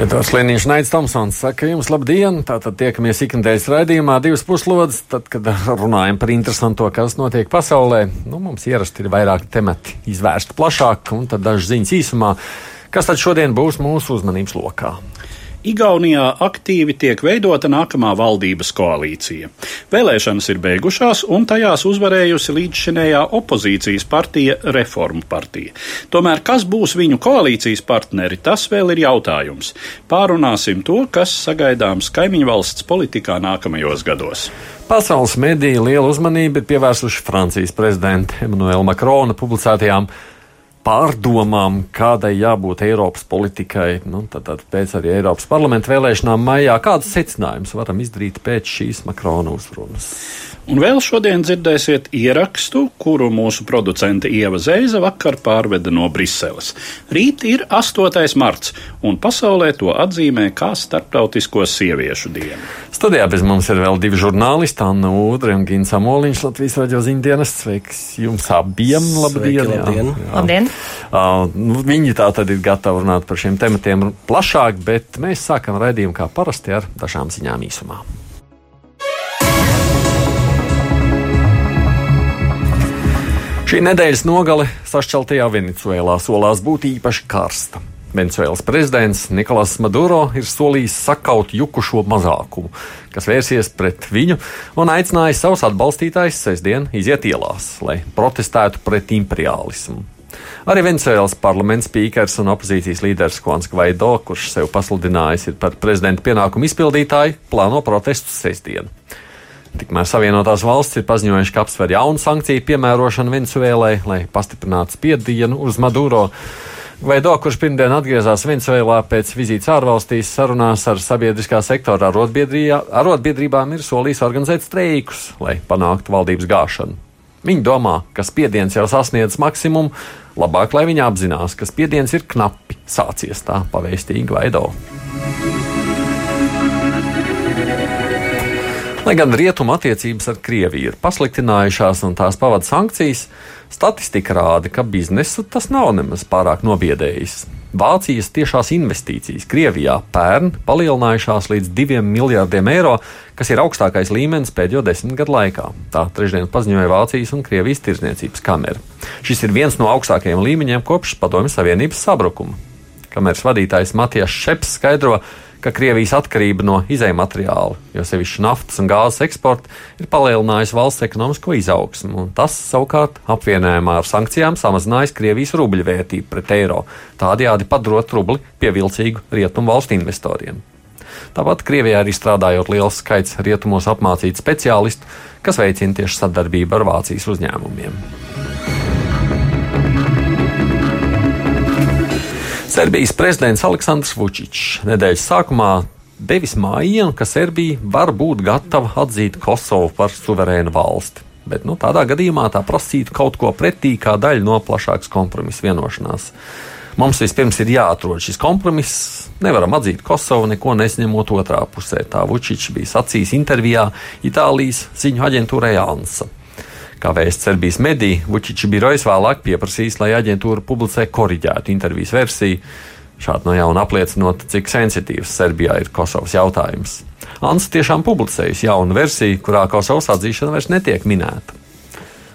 Edvards Liniņš, Naits Tomsons saka jums labdien! Tātad tiekamies ikdienas raidījumā divas puslodes, tad, kad runājam par interesanto, kas notiek pasaulē. Nu, mums ierasti ir vairāk temati izvērsti plašāk, un tad dažas ziņas īsumā. Kas tad šodien būs mūsu uzmanības lokā? Igaunijā aktīvi tiek veidota nākamā valdības koalīcija. Vēlēšanas ir beigušās, un tajās uzvarējusi līdzšinējā opozīcijas partija Reformu partija. Tomēr kas būs viņu koalīcijas partneri, tas vēl ir jautājums. Pārunāsim to, kas sagaidāms kaimiņu valsts politikā nākamajos gados. Pasaules mediji lielu uzmanību ir pievērsuši Francijas prezidenta Emmanuela Makrona publicētajām pārdomām, kādai jābūt Eiropas politikai, nu, tad, tad pēc arī Eiropas parlamenta vēlēšanām maijā, kādas secinājumus varam izdarīt pēc šīs Makrona uzrunas? Un vēl šodien dzirdēsiet ierakstu, kuru mūsu producente Ieva Zeiza vakar pārveda no Briseles. Rīt ir 8. marts, un pasaulē to atzīmē kā Startautisko sieviešu dienu. Studijā bez mums ir vēl divi žurnālisti, Anna Udre un Gins Amoliņš, Latvijas raidījuma ziņdienas. Sveiks jums abiem! Labdien! Sveiki, labdien. Jā, jā. Labdien! Uh, nu, viņi tā tad ir gatavi runāt par šiem tematiem plašāk, bet mēs sākam raidījumu kā parasti ar dažām ziņām īsumā. Šī nedēļas nogale sašķeltajā Venecuēlā solās būt īpaši karsta. Venecuēlas prezidents Nikolas Maduro ir solījis sakaut jukušo mazākumu, kas vērsies pret viņu un aicinājis savus atbalstītājus sestdien iziet ielās, lai protestētu pret imperialismu. Arī Venecuēlas parlaments spīkers un opozīcijas līderis Juans Gvaido, kurš sev pasludinājis par prezidenta pienākumu izpildītāju, plāno protestus sestdien. Tikmēr Savienotās valsts ir paziņojuši, ka apsver jaunu sankciju piemērošanu Venecuēlai, lai pastiprinātu spiedienu uz Maduro. Veido, kurš pirmdien atgriezās Venecuēlā pēc vizītes ārvalstīs, sarunās ar sabiedriskā sektora arotbiedrībām ir solījis organizēt streikus, lai panāktu valdības gāšanu. Viņi domā, ka spiediens jau sasniedz maksimumu, labāk, lai viņi apzinās, ka spiediens ir knapi sācies tā pavēstīgi Veido. Lai gan rietumu attiecības ar Krieviju ir pasliktinājušās un tās pavada sankcijas, statistika rāda, ka biznesu tas nav nemaz pārāk nobiedējis. Vācijas tiešās investīcijas Krievijā pērn palielinājušās līdz 2 miljārdiem eiro, kas ir augstākais līmenis pēdējo desmit gadu laikā. Tā trešdien paziņoja Vācijas un Krievijas tirzniecības kamera. Šis ir viens no augstākajiem līmeņiem kopš Padomju Savienības sabrukuma. Kameras vadītājs Matijas Šeps skaidro, ka Krievijas atkarība no izējumateriāla, jo sevišķi naftas un gāzes eksporta, ir palielinājusi valsts ekonomisko izaugsmu, un tas savukārt apvienojumā ar sankcijām samazinājis Krievijas rubļu vērtību pret eiro, tādējādi padarot rubli pievilcīgu rietumu valstu investoriem. Tāpat Krievijā arī strādājot liels skaits rietumos apmācītu speciālistu, kas veicina tieši sadarbību ar Vācijas uzņēmumiem. Serbijas prezidents Aleksandrs Vučičs nedēļas sākumā devis mājienu, ka Serbija var būt gatava atzīt Kosovu par suverēnu valsti. Bet nu, tādā gadījumā tā prasītu kaut ko pretī, kā daļa no plašākas kompromisa vienošanās. Mums vispirms ir jāatrod šis kompromiss. Nevaram atzīt Kosovu, neko nesņemot otrā pusē. Tā Vučičs bija sacījis intervijā Itālijas ziņu aģentūrai Ansa. Kā vēsts Serbijas mediji, Vučiča birojas vēlāk pieprasīs, lai aģentūra publicē koriģētu intervijas versiju, šādi no jauna apliecinot, cik sensitīvs Serbijā ir Kosovas jautājums. Ansa tiešām publicējusi jaunu versiju, kurā Kosovas atzīšana vairs netiek minēta.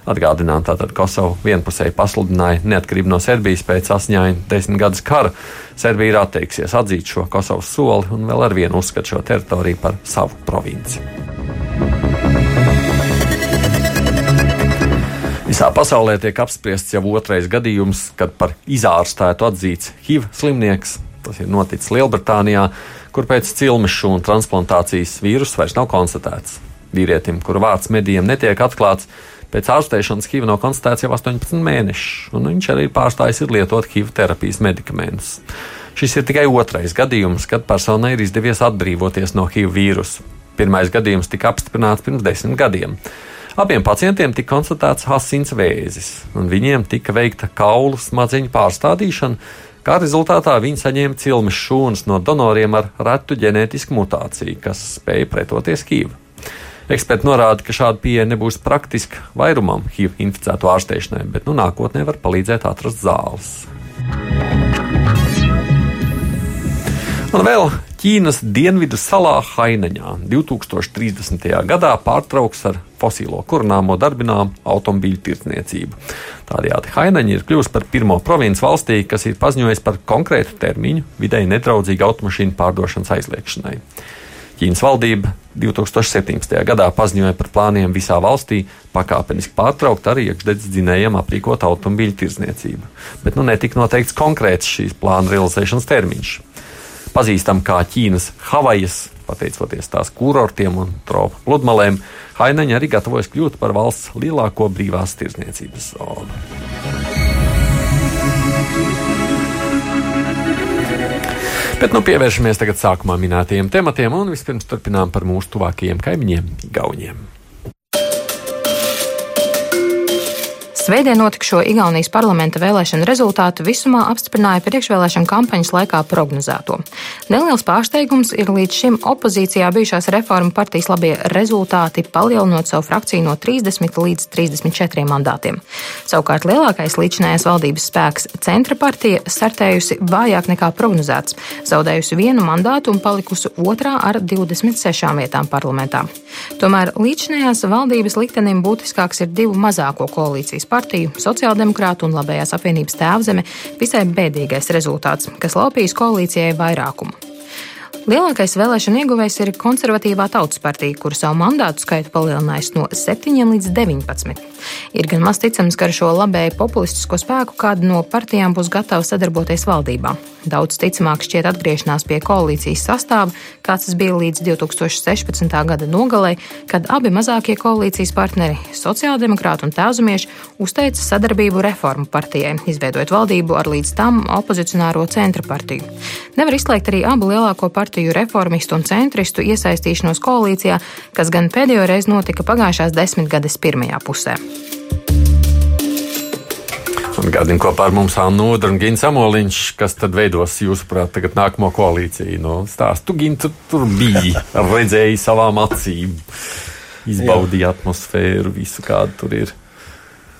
Atgādinām, tātad Kosovo vienpusēji pasludināja neatkarību no Serbijas pēc asņaina desmit gadus kara. Serbija ir atteiksies atzīt šo Kosovas soli un vēl ar vienu uzskata šo teritoriju par savu provinci. Visā pasaulē tiek apspriests jau otrais gadījums, kad par izārstētu atzīts HIV slimnieks. Tas ir noticis Lielbritānijā, kur pēc cilmešu un transplantācijas vīrusu vairs nav konstatēts. Vīrietim, kura vārds medijiem netiek atklāts, pēc ārstēšanas HIV nav konstatēts jau 18 mēnešus, un viņš arī pārstājis lietot HIV terapijas medikamentus. Šis ir tikai otrais gadījums, kad personai ir izdevies atbrīvoties no HIV vīrusu. Pirmais gadījums tika apstiprināts pirms desmit gadiem. Abiem pacientiem tika konstatēts asins vēzis, un viņiem tika veikta kaulu smadzeņu pārstādīšana, kā rezultātā viņi saņēma cilmes šūnas no donoriem ar retu ģenētisku mutāciju, kas spēja pretoties HIV. Eksperti norāda, ka šāda pieeja nebūs praktiska vairumam HIV inficēto ārstēšanai, bet nu, nākotnē var palīdzēt atrast zāles. Un vēl Ķīnas dienvidu salā Hainaņā 2030. gadā pārtrauks ar fosilo kurināmo darbinām automobīļu tirdzniecību. Tādējādi Hainaņa ir kļuvusi par pirmo provinci valstī, kas ir paziņojis par konkrētu termiņu vidēji nedraudzīgu automašīnu pārdošanas aizliegšanai. Ķīnas valdība 2017. gadā paziņoja par plāniem visā valstī pakāpeniski pārtraukt arī iekšdedz dzinējiem aprīkot automobīļu tirdzniecību, bet nu netika noteikts konkrēts šīs plāna realizēšanas termiņš pazīstama kā Ķīnas Havajas, pateicoties tās kurortiem un tropu pludmalēm, Hainaņa arī gatavojas kļūt par valsts lielāko brīvās tirzniecības zonu. Bet nu pievēršamies tagad sākumā minētajiem tematiem un vispirms turpinām par mūsu tuvākajiem kaimiņiem, Igauniem. Svētdien notikušo Igaunijas parlamenta vēlēšanu rezultātu visumā apstiprināja priekšvēlēšana kampaņas laikā prognozēto. Neliels pārsteigums ir līdz šim opozīcijā bijušās reformu partijas labie rezultāti, palielinot savu frakciju no 30 līdz 34 mandātiem. Savukārt lielākais līdzinājās valdības spēks centra partija startējusi vājāk nekā prognozēts, zaudējusi vienu mandātu un palikusi otrā ar 26 vietām parlamentā. Tomēr līdzinājās valdības liktenim būtiskāks ir divu mazāko koalīcijas partiju, sociāldemokrātu un labējās apvienības tēvzeme visai bēdīgais rezultāts, kas laupījis koalīcijai vairākumu. Lielākais vēlēšana ieguvējs ir konservatīvā tautas partija, kura savu mandātu skaitu palielinājusi no 7 līdz 19. Ir gan maz ticams, ka ar šo labēju populistisko spēku kāda no partijām būs gatava sadarboties valdībā. Daudz ticamāk šķiet atgriešanās pie koalīcijas sastāva, kāds tas bija līdz 2016. gada nogalē, kad abi mazākie koalīcijas partneri, sociāldemokrāti un tēvzemieši, uzteica sadarbību reformu partijai, izveidojot valdību ar līdz tam opozicionāro centra partiju. Nevar izslēgt arī abu lielāko partiju partiju reformistu un centristu iesaistīšanos koalīcijā, kas gan pēdējo reizi notika pagājušās desmitgades pirmajā pusē. Gādījumā kopā ar mums Annu Udru un Gins Amoliņš, kas tad veidos, jūsuprāt, tagad nākamo koalīciju. No nu, stāstu, Gin, tu tur biji, redzēji savām acīm, izbaudīji atmosfēru, visu kādu tur ir.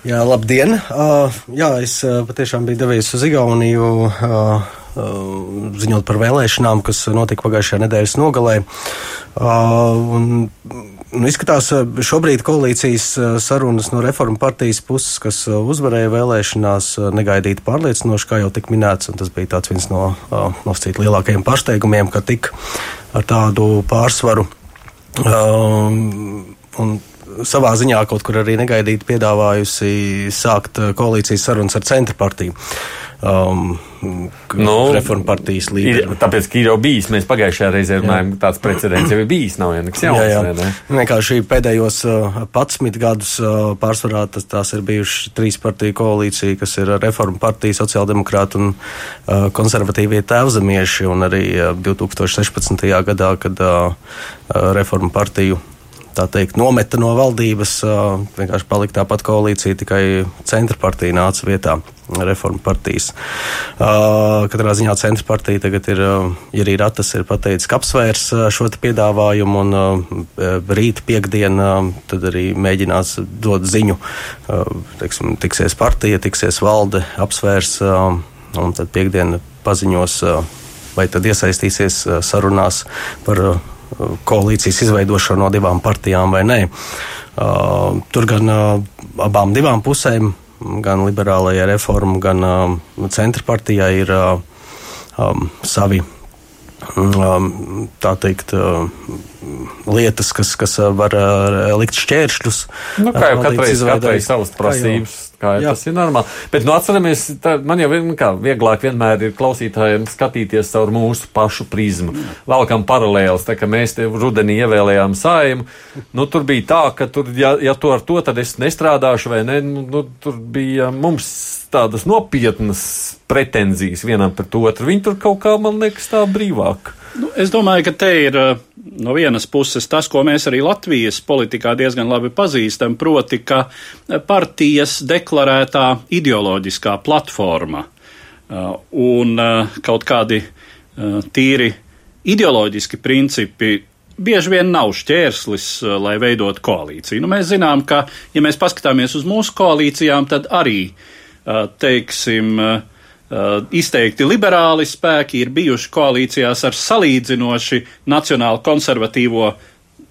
Jā, labdien! Uh, jā, es uh, patiešām biju devies uz Igauniju. Uh, ziņot par vēlēšanām, kas notika pagājušajā nedēļas nogalē. Uh, un, nu, izskatās, uh, šobrīd koalīcijas sarunas no reformu partijas puses, kas uzvarēja vēlēšanās, negaidīti pārliecinoši, kā jau tika minēts, un tas bija viens no nosacīt lielākajiem pārsteigumiem, ka tik ar tādu pārsvaru. Un savā ziņā kaut kur arī negaidīti piedāvājusi sākt koalīcijas sarunas ar centra partiju. Uh, um, nu, reformu partijas līderi. Tāpēc, ka ir jau bijis, mēs pagājušajā reizē runājām, tāds precedents jau ir bijis, nav jau nekas jauns. Jā, jā. Ne? Vienkārši pēdējos uh, 11 gadus uh, pārsvarā tas, tās ir bijušas trīs partiju koalīcija, kas ir reformu partija, sociāldemokrāti un uh, konservatīvie tēvzemieši, un arī uh, 2016. gadā, kad uh, uh reformu partiju tā teikt, nometa no valdības, vienkārši palika tāpat koalīcija, tikai centra partija nāca vietā. Reforma partijas. Katrā ziņā centra partija tagad ir, ja arī Ratas ir pateicis, ka apsvērs šo piedāvājumu un rīt piekdien tad arī mēģinās dot ziņu, teiksim, tiksies partija, tiksies valde, apsvērs un tad piekdien paziņos, vai tad iesaistīsies sarunās par koalīcijas izveidošanu no divām partijām vai nē. Uh, tur gan uh, abām divām pusēm, gan liberālajai reformu, gan uh, centra partijai ir um, savi um, tā teikt, lietas, kas, kas var likt šķēršļus. Nu, kā jau katrai, katrai savas prasības. Kā jā. tas ir normāli. Bet, nu, atceramies, tā, man jau nu, kā, vieglāk vienmēr ir klausītājiem skatīties caur mūsu pašu prizmu. Valkam paralēlis, tā kā mēs te rudenī ievēlējām sājumu, nu, tur bija tā, ka tur, ja, ja to ar to, tad es nestrādāšu vai ne, nu, nu tur bija mums tādas nopietnas pretenzijas vienam pret otru. Viņi tur kaut kā, man liekas, tā brīvāk. Nu, es domāju, ka te ir no vienas puses tas, ko mēs arī Latvijas politikā diezgan labi pazīstam, proti, ka partijas deklarētā ideoloģiskā platforma un kaut kādi tīri ideoloģiski principi bieži vien nav šķērslis, lai veidot koalīciju. Nu, mēs zinām, ka, ja mēs paskatāmies uz mūsu koalīcijām, tad arī, teiksim, Uh, izteikti liberāli spēki ir bijuši koalīcijās ar salīdzinoši nacionāli konservatīvo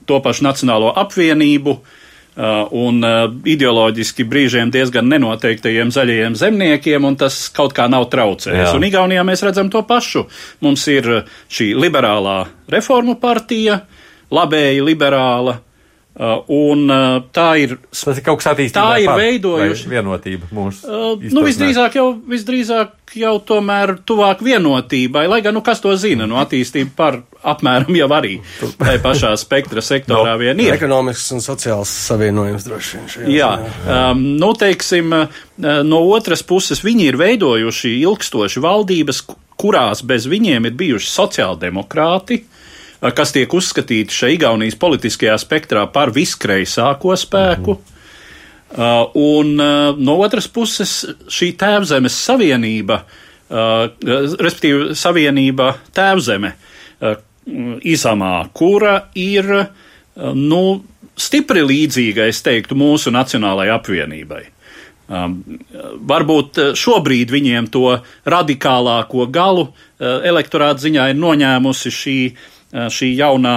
to pašu Nacionālo apvienību uh, un uh, ideoloģiski brīžiem diezgan nenoteiktajiem zaļajiem zemniekiem, un tas kaut kā nav traucējis. Jā. Un Igaunijā mēs redzam to pašu. Mums ir šī liberālā reformu partija, labēji liberāla Uh, un uh, tā ir. Tas ir kaut kas attīstīts. Tā ir veidojuši vienotība mūsu. Uh, nu, visdrīzāk jau, visdrīzāk jau tomēr tuvāk vienotībai, lai gan, nu, kas to zina, nu, attīstība par apmēram jau arī tai pašā spektra sektorā no, vien ir. Ekonomisks un sociāls savienojums droši vien. Jā, um, nu, teiksim, uh, no otras puses viņi ir veidojuši ilgstoši valdības, kurās bez viņiem ir bijuši sociāldemokrāti kas tiek uzskatīti šajā Igaunijas politiskajā spektrā par viskreisāko spēku. Mm. Uh, un uh, no otras puses, šī tēvzemes savienība, uh, respektīvi savienība tēvzeme uh, izamā, kura ir uh, nu, stipri līdzīga, es teiktu, mūsu nacionālajai apvienībai. Um, varbūt šobrīd viņiem to radikālāko galu uh, elektorāta ziņā ir noņēmusi šī uh, šī jaunā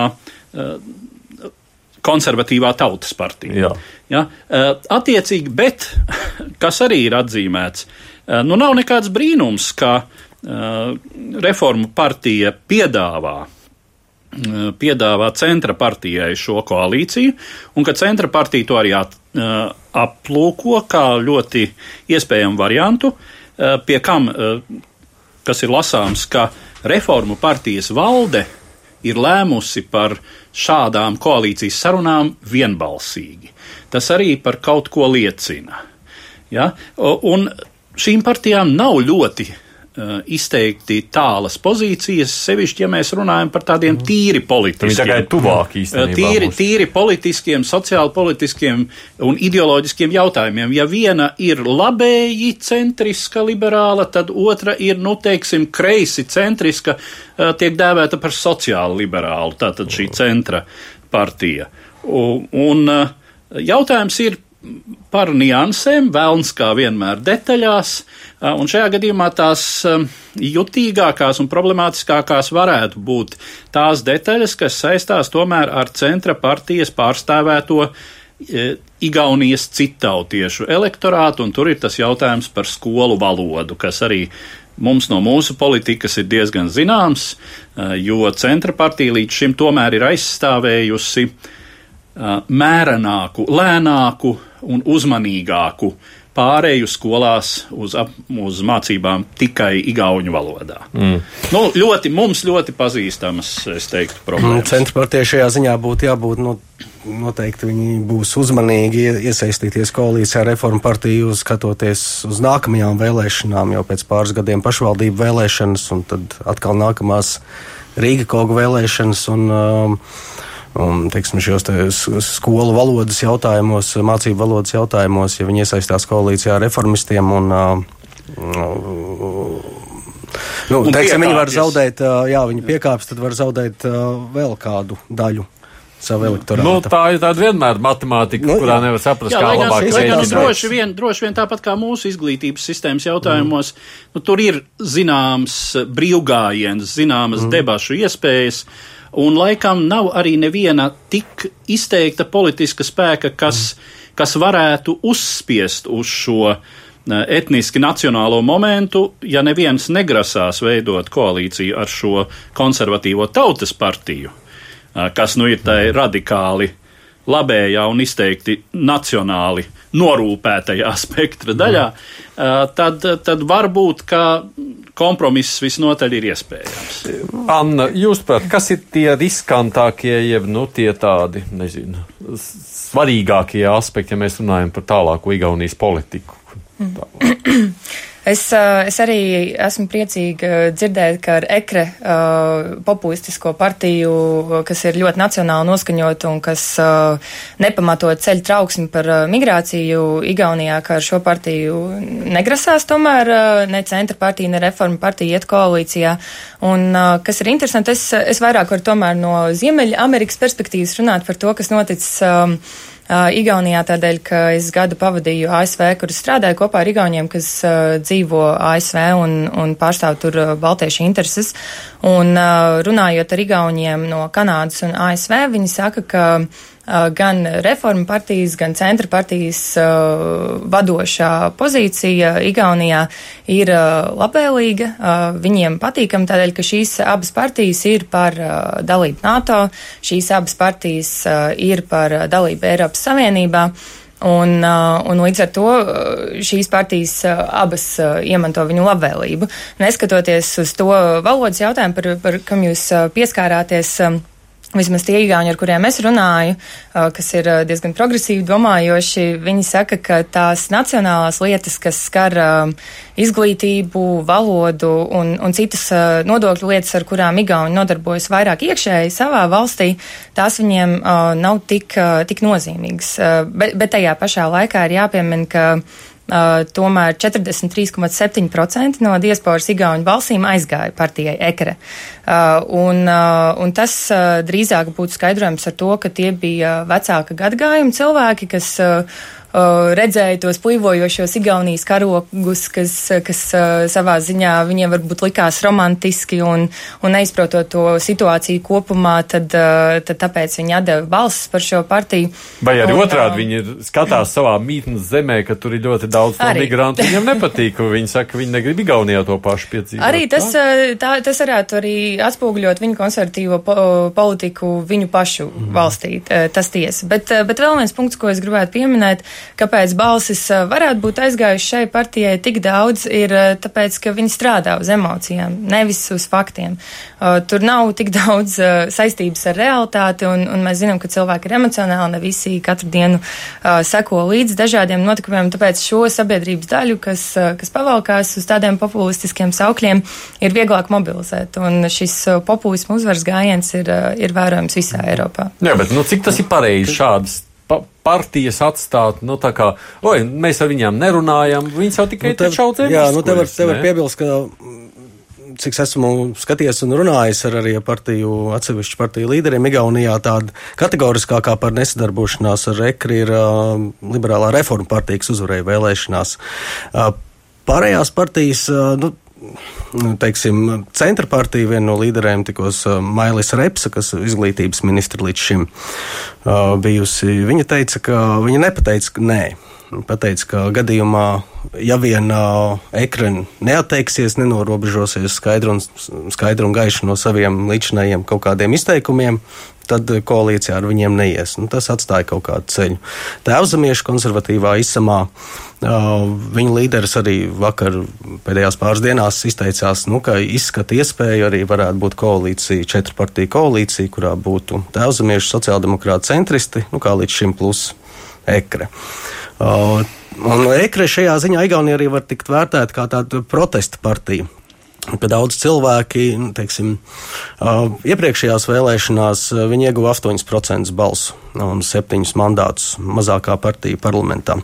konservatīvā tautas partija. Jā. Ja? Attiecīgi, bet kas arī ir atzīmēts, nu nav nekāds brīnums, ka reformu partija piedāvā piedāvā centra partijai šo koalīciju, un ka centra partija to arī at, aplūko kā ļoti iespējamu variantu, pie kam, kas ir lasāms, ka reformu partijas valde ir lēmusi par šādām koalīcijas sarunām vienbalsīgi. Tas arī par kaut ko liecina. Ja? Un šīm partijām nav ļoti izteikti tālas pozīcijas, sevišķi, ja mēs runājam par tādiem mhm. tīri politiskiem. Viņi tuvāk īstenībā. Uh, tīri, tīri politiskiem, sociāli politiskiem un ideoloģiskiem jautājumiem. Ja viena ir labēji centriska liberāla, tad otra ir, nu, teiksim, kreisi centriska, uh, tiek dēvēta par sociāli liberālu, tātad šī centra partija. Un, un jautājums ir par niansēm, vēlns kā vienmēr detaļās, un šajā gadījumā tās jutīgākās un problemātiskākās varētu būt tās detaļas, kas saistās tomēr ar centra partijas pārstāvēto Igaunijas citautiešu elektorātu, un tur ir tas jautājums par skolu valodu, kas arī mums no mūsu politikas ir diezgan zināms, jo centra partija līdz šim tomēr ir aizstāvējusi mērenāku, lēnāku un uzmanīgāku pārēju skolās uz, ap, uz mācībām tikai igauņu valodā. Mm. Nu, ļoti, mums ļoti pazīstamas, es teiktu, problēmas. Nu, Centra partija šajā ziņā būtu jābūt, nu, noteikti viņi būs uzmanīgi iesaistīties koalīcijā reformu partiju, skatoties uz nākamajām vēlēšanām, jau pēc pāris gadiem pašvaldību vēlēšanas, un tad atkal nākamās Rīga kogu vēlēšanas. Un, uh, un, teiksim, šos te skolu valodas jautājumos, mācību valodas jautājumos, ja viņi iesaistās koalīcijā ar reformistiem un, Nu, un teiksim, viņi var zaudēt, jā, viņi piekāpjas, tad var zaudēt vēl kādu daļu. Nu, tā ir tāda vienmēr matemātika, nu, kurā nevar saprast, jā, kā labāk rēķināt. Droši vien, droši vien tāpat kā mūsu izglītības sistēmas jautājumos, mm. nu, tur ir zināms brīvgājiens, zināmas mm. debašu iespējas. Uh, Un laikam nav arī neviena tik izteikta politiska spēka, kas, mm. kas varētu uzspiest uz šo etniski nacionālo momentu, ja neviens negrasās veidot koalīciju ar šo konservatīvo tautas partiju, kas nu ir tai radikāli labējā un izteikti nacionāli norūpētajā spektra daļā, mm. tad, tad varbūt, ka kompromiss visnotaļ ir iespējams. Anna, jūs prāt, kas ir tie riskantākie, jeb nu, tie tādi, nezinu, svarīgākie aspekti, ja mēs runājam par tālāko Igaunijas politiku? Mm. Es, es arī esmu priecīga dzirdēt, ka ar ekre populistisko partiju, kas ir ļoti nacionāli noskaņot un kas nepamatot ceļ trauksmi par migrāciju Igaunijā, ka ar šo partiju negrasās tomēr ne centra partija, ne reforma partija iet koalīcijā. Un kas ir interesanti, es, es vairāk varu tomēr no Ziemeļa Amerikas perspektīvas runāt par to, kas noticis. Uh, Igaunijā tādēļ, ka es gadu pavadīju ASV, kur strādāju kopā ar Igauniem, kas uh, dzīvo ASV un, un pārstāv tur uh, baltiešu intereses. Un runājot ar Igauniem no Kanādas un ASV, viņi saka, ka gan reforma partijas, gan centra partijas uh, vadošā pozīcija Igaunijā ir uh, labvēlīga. Viņiem patīkam tādēļ, ka šīs abas partijas ir par dalību NATO, šīs abas partijas ir par dalību Eiropas Savienībā. Un, un līdz ar to šīs partijas abas iemanto viņu labvēlību. Neskatoties uz to valodas jautājumu, par, par kam jūs pieskārāties, Vismaz tie īgāņi, ar kuriem es runāju, kas ir diezgan progresīvi domājoši, viņi saka, ka tās nacionālās lietas, kas skar izglītību, valodu un, un citas nodokļu lietas, ar kurām īgāņi nodarbojas vairāk iekšēji savā valstī, tās viņiem nav tik, tik nozīmīgas. Bet, bet tajā pašā laikā ir jāpiemina, ka Uh, tomēr 43,7% no diasporas igauņu balsīm aizgāja partijai Ekre. Uh, un, uh, un tas drīzāk būtu skaidrojams ar to, ka tie bija vecāka gadgājuma cilvēki, kas redzēju tos plīvojošos Igaunijas karogus, kas, kas uh, savā ziņā viņiem varbūt likās romantiski un, un neizprotot to situāciju kopumā, tad, uh, tad tāpēc viņi atdeva balsis par šo partiju. Vai arī un, otrādi viņi ir, skatās savā mītnes zemē, ka tur ir ļoti daudz migrantu. Viņam nepatīk, viņi saka, ka viņi negrib Igaunijā to pašu piedzīvot. Arī tas, tā, tas varētu arī atspoguļot viņu konservatīvo po, politiku viņu pašu mm. valstī. Tas tiesa. Bet, bet vēl viens punkts, ko es gribētu pieminēt, Kāpēc balsis varētu būt aizgājušas šai partijai tik daudz, ir tāpēc, ka viņi strādā uz emocijām, nevis uz faktiem. Tur nav tik daudz saistības ar realitāti, un, un mēs zinām, ka cilvēki ir emocionāli, ne visi katru dienu seko līdz dažādiem notikumiem, tāpēc šo sabiedrības daļu, kas, kas pavalkās uz tādiem populistiskiem saukļiem, ir vieglāk mobilizēt, un šis populismu uzvaras gājiens ir, ir vērojams visā Eiropā. Jā, bet nu, cik tas ir pareizi šādas pa partijas atstāt, nu tā kā, oi, mēs ar viņām nerunājam, viņas jau tikai nu, tev, šauc Jā, nu te var, te var piebilst, ka cik es esmu skatījies un runājis ar arī partiju, atsevišķu partiju līderiem Igaunijā, tāda kategoriskākā par nesadarbošanās ar rekri ir uh, liberālā reforma partija, kas uzvarēja vēlēšanās. Uh, pārējās partijas, uh, nu, teiksim, centra partija, viena no līderiem tikos uh, Mailis Repsa, kas izglītības ministra līdz šim uh, bijusi. Viņa teica, ka viņa nepateica, ka nē. Pateica, ka gadījumā, ja vien uh, ekrāna neatteiksies, nenorobežosies skaidru un, skaidru un gaišu no saviem līdzinājiem kaut kādiem izteikumiem, tad koalīcijā ar viņiem neies. Nu, tas atstāja kaut kādu ceļu. Tēvzemiešu konservatīvā izsamā viņa līderis arī vakar pēdējās pāris dienās izteicās, nu, ka izskata iespēju arī varētu būt koalīcija, četru partiju koalīcija, kurā būtu tēvzemiešu sociāldemokrāti centristi, nu, kā līdz šim plus ekre. Un ekre šajā ziņā Igaunija arī var tikt vērtēta kā tāda protesta partija ka daudz cilvēki, nu, teiksim, uh, iepriekšējās vēlēšanās uh, viņi ieguva 8% balsu un 7 mandātus mazākā partija parlamentā.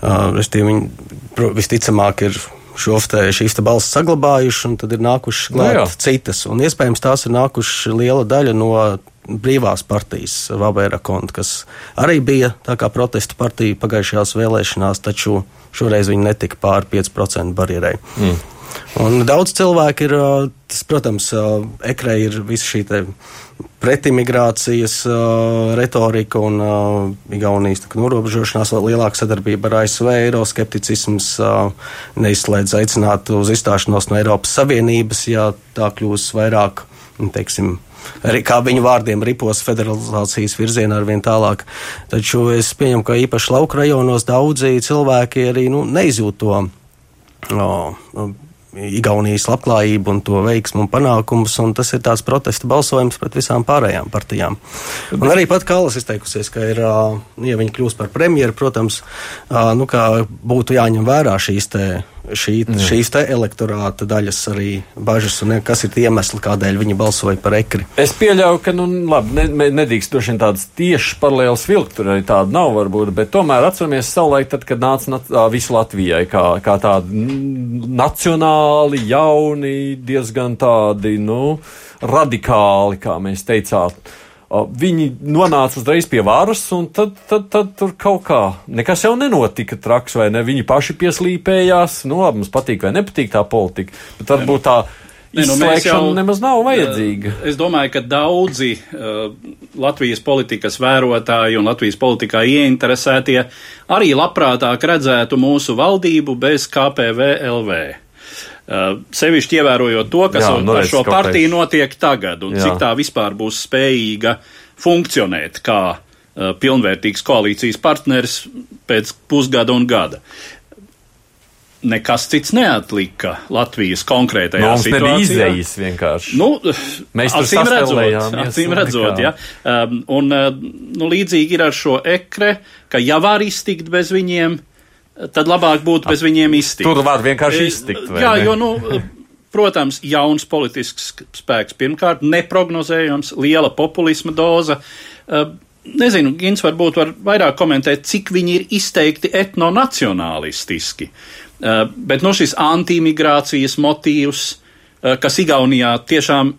Uh, viņi visticamāk ir šīs te balsis saglabājuši, un tad ir nākušas klāt no, nu citas. Un iespējams tās ir nākušas liela daļa no brīvās partijas Vabēra konta, kas arī bija tā kā protesta partija pagājušajās vēlēšanās, taču šoreiz viņi netika pāri 5% barjerai. Mm. Un daudz cilvēku ir, tas, protams, ekrē ir visa šī pretimigrācijas uh, retorika un uh, Igaunijas norobežošanās, vēl lielāka sadarbība ar ASV, eiroskepticisms, uh, neizslēdz aicināt uz izstāšanos no Eiropas Savienības, ja tā kļūs vairāk, teiksim, arī kā viņu vārdiem ripos federalizācijas virzienā ar vien tālāk. Taču es pieņemu, ka īpaši lauka rajonos daudzi cilvēki arī nu, neizjūt to. Oh, Igaunijas labklājību un to veiksmu un panākumus, un tas ir tāds protesta balsojums pret visām pārējām partijām. Un arī pat Kalas izteikusies, ka ir, ja viņi kļūs par premjeru, protams, nu, būtu jāņem vērā šīs te šī, šīs te elektorāta daļas arī bažas un kas ir tie iemesli, kādēļ viņi balsoja par ekri. Es pieļauju, ka, nu, labi, ne, nedrīkst droši vien tādas tieši paralēlas vilkt, tur arī tāda nav varbūt, bet tomēr atceramies savulaik, tad, kad nāca visu Latvijai kā, kā tādi nacionāli, jauni, diezgan tādi, nu, radikāli, kā mēs teicām Viņi nonāca uzreiz pie varas, un tad, tad, tad tur kaut kā nekas jau nenotika traks, vai ne? Viņi paši pieslīpējās. Nu, labi, mums patīk vai nepatīk tā politika, bet varbūt tā. Ne, nu, jau, nemaz nav vajadzīga. Es domāju, ka daudzi uh, Latvijas politikas vērotāji un Latvijas politikā ieinteresētie arī labprātāk redzētu mūsu valdību bez KPVLV. Uh, sevišķi ievērojot to, kas Jā, ar, ar šo partiju kāpēc. notiek tagad un Jā. cik tā vispār būs spējīga funkcionēt kā uh, pilnvērtīgs koalīcijas partneris pēc pusgada un gada. Nekas cits neatlika Latvijas konkrētajā no, situācijā. Mums nebija izējas vienkārši. Nu, Mēs acīm redzot, acīm redzot, ja. Um, un uh, nu, līdzīgi ir ar šo ekre, ka jau var iztikt bez viņiem, tad labāk būtu bez viņiem iztikt. Tur var vienkārši e, iztikt. Jā, ne? jo, nu, protams, jauns politisks spēks pirmkārt, neprognozējams, liela populisma doza. E, nezinu, Gins varbūt var vairāk komentēt, cik viņi ir izteikti etnonacionālistiski. E, bet no nu, šis antimigrācijas motīvs, kas Igaunijā tiešām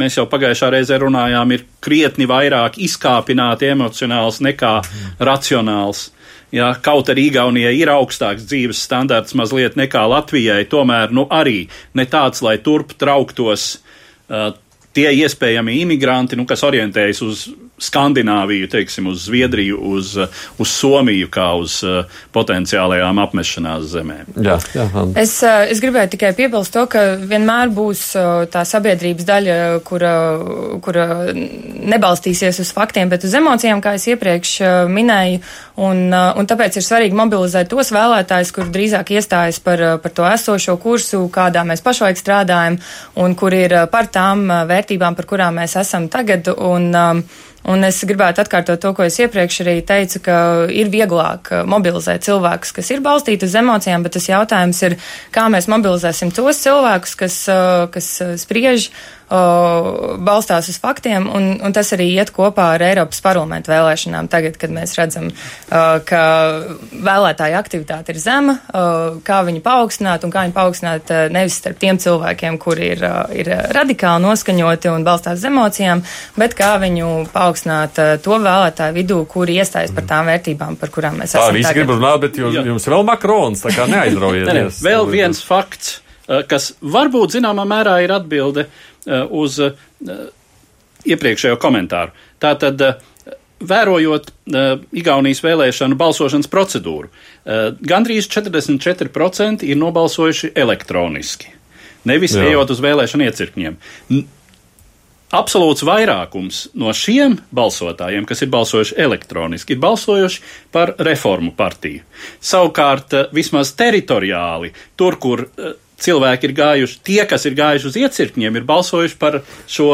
mēs jau pagājušā reizē runājām, ir krietni vairāk izkāpināti emocionāls nekā racionāls. Ja, kaut arī Igaunijai ir augstāks dzīves standarts mazliet nekā Latvijai, tomēr nu, arī ne tāds, lai turp trauktos uh, tie iespējami imigranti, nu, kas orientējas uz Skandināviju, teiksim, uz Zviedriju, uz, uz Somiju, kā uz uh, potenciālajām apmešanās zemēm. Jā, jā, es, uh, es gribēju tikai piebilst to, ka vienmēr būs uh, tā sabiedrības daļa, kura, kura nebalstīsies uz faktiem, bet uz emocijām, kā es iepriekš minēju, un, un tāpēc ir svarīgi mobilizēt tos vēlētājus, kur drīzāk iestājas par, par to esošo kursu, kādā mēs pašlaik strādājam, un kur ir par tām vērtībām, par kurām mēs esam tagad. Un, um, Un es gribētu atkārtot to, ko es iepriekš arī teicu, ka ir vieglāk uh, mobilizēt cilvēkus, kas ir balstīti uz emocijām, bet tas jautājums ir, kā mēs mobilizēsim tos cilvēkus, kas, uh, kas uh, spriež balstās uz faktiem, un, un tas arī iet kopā ar Eiropas parlamentu vēlēšanām. Tagad, kad mēs redzam, ka vēlētāja aktivitāte ir zema, kā viņu paaugstināt un kā viņu paaugstināt nevis starp tiem cilvēkiem, kuri ir, ir radikāli noskaņoti un balstās uz emocijām, bet kā viņu paaugstināt to vēlētāju vidū, kuri iestājas par tām vērtībām, par kurām mēs tā, esam. Tā, visi grib runāt, bet jums, jums vēl Makrons, tā kā neaizraujieties. vēl viens fakts kas varbūt zināmā mērā ir atbilde Uh, uz uh, iepriekšējo komentāru. Tātad, uh, vērojot Igaunijas vēlēšanu balsošanas procedūru, gandrīz 44% ir nobalsojuši elektroniski, nevis Jā. ejot uz vēlēšanu iecirkņiem. Absolūts vairākums no šiem balsotājiem, kas ir balsojuši elektroniski, ir balsojuši par reformu partiju. Savukārt, vismaz teritoriāli, tur, kur cilvēki ir gājuši, tie, kas ir gājuši uz iecirkņiem, ir balsojuši par šo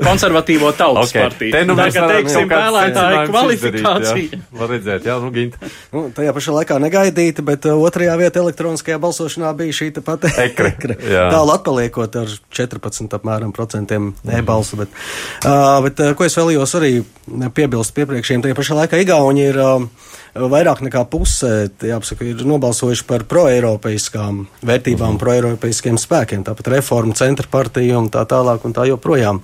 konservatīvo tautas okay. partiju. Te nu mēs teiksim, vēlētāju kvalifikācija. Var redzēt, jā, nu, Ginta. Nu, tajā pašā laikā negaidīti, bet uh, otrajā vietā elektroniskajā balsošanā bija šī pati ekre. ekre. Tālu atpaliekot ar 14 apmēram procentiem e-balsu, bet, uh, bet uh, ko es vēlījos arī piebilst piepriekšējiem, tajā pašā laikā Igauni ir uh, vairāk nekā puse jāpasaka, ir nobalsojuši par proeiropeiskām vērtībām, uh -huh. proeiropeiskiem spēkiem, tāpat reformu centra partija un tā tālāk un tā joprojām.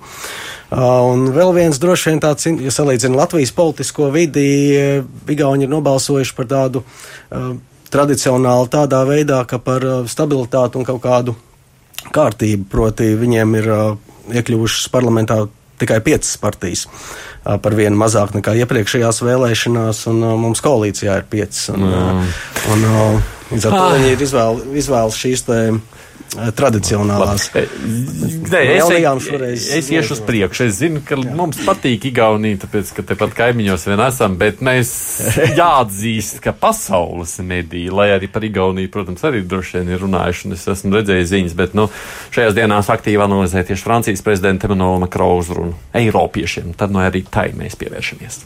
Uh, un vēl viens droši vien tāds, ja salīdzina Latvijas politisko vidi, Igauni ir nobalsojuši par tādu uh, tradicionāli tādā veidā, ka par uh, stabilitātu un kaut kādu kārtību, proti viņiem ir uh, iekļuvušas parlamentā tikai piecas partijas. Par vienu mazāk nekā iepriekšējās vēlēšanās, un mums koalīcijā ir piecas. Un, un, un, līdz ar to ah. viņi ir izvēl, izvēl šīs tēmas tradicionālās. Nē, es, es, es iešu uz priekšu. Es zinu, ka Jā. mums patīk Igaunija, tāpēc, ka tepat kaimiņos vien esam, bet mēs jāatzīst, ka pasaules mediji, lai arī par Igauniju, protams, arī droši vien ir runājuši, un es esmu redzējis ziņas, bet, nu, šajās dienās aktīvi analizē tieši Francijas prezidenta Emanuela Makrona uzrunu Eiropiešiem, tad, nu, arī tai mēs pievēršamies.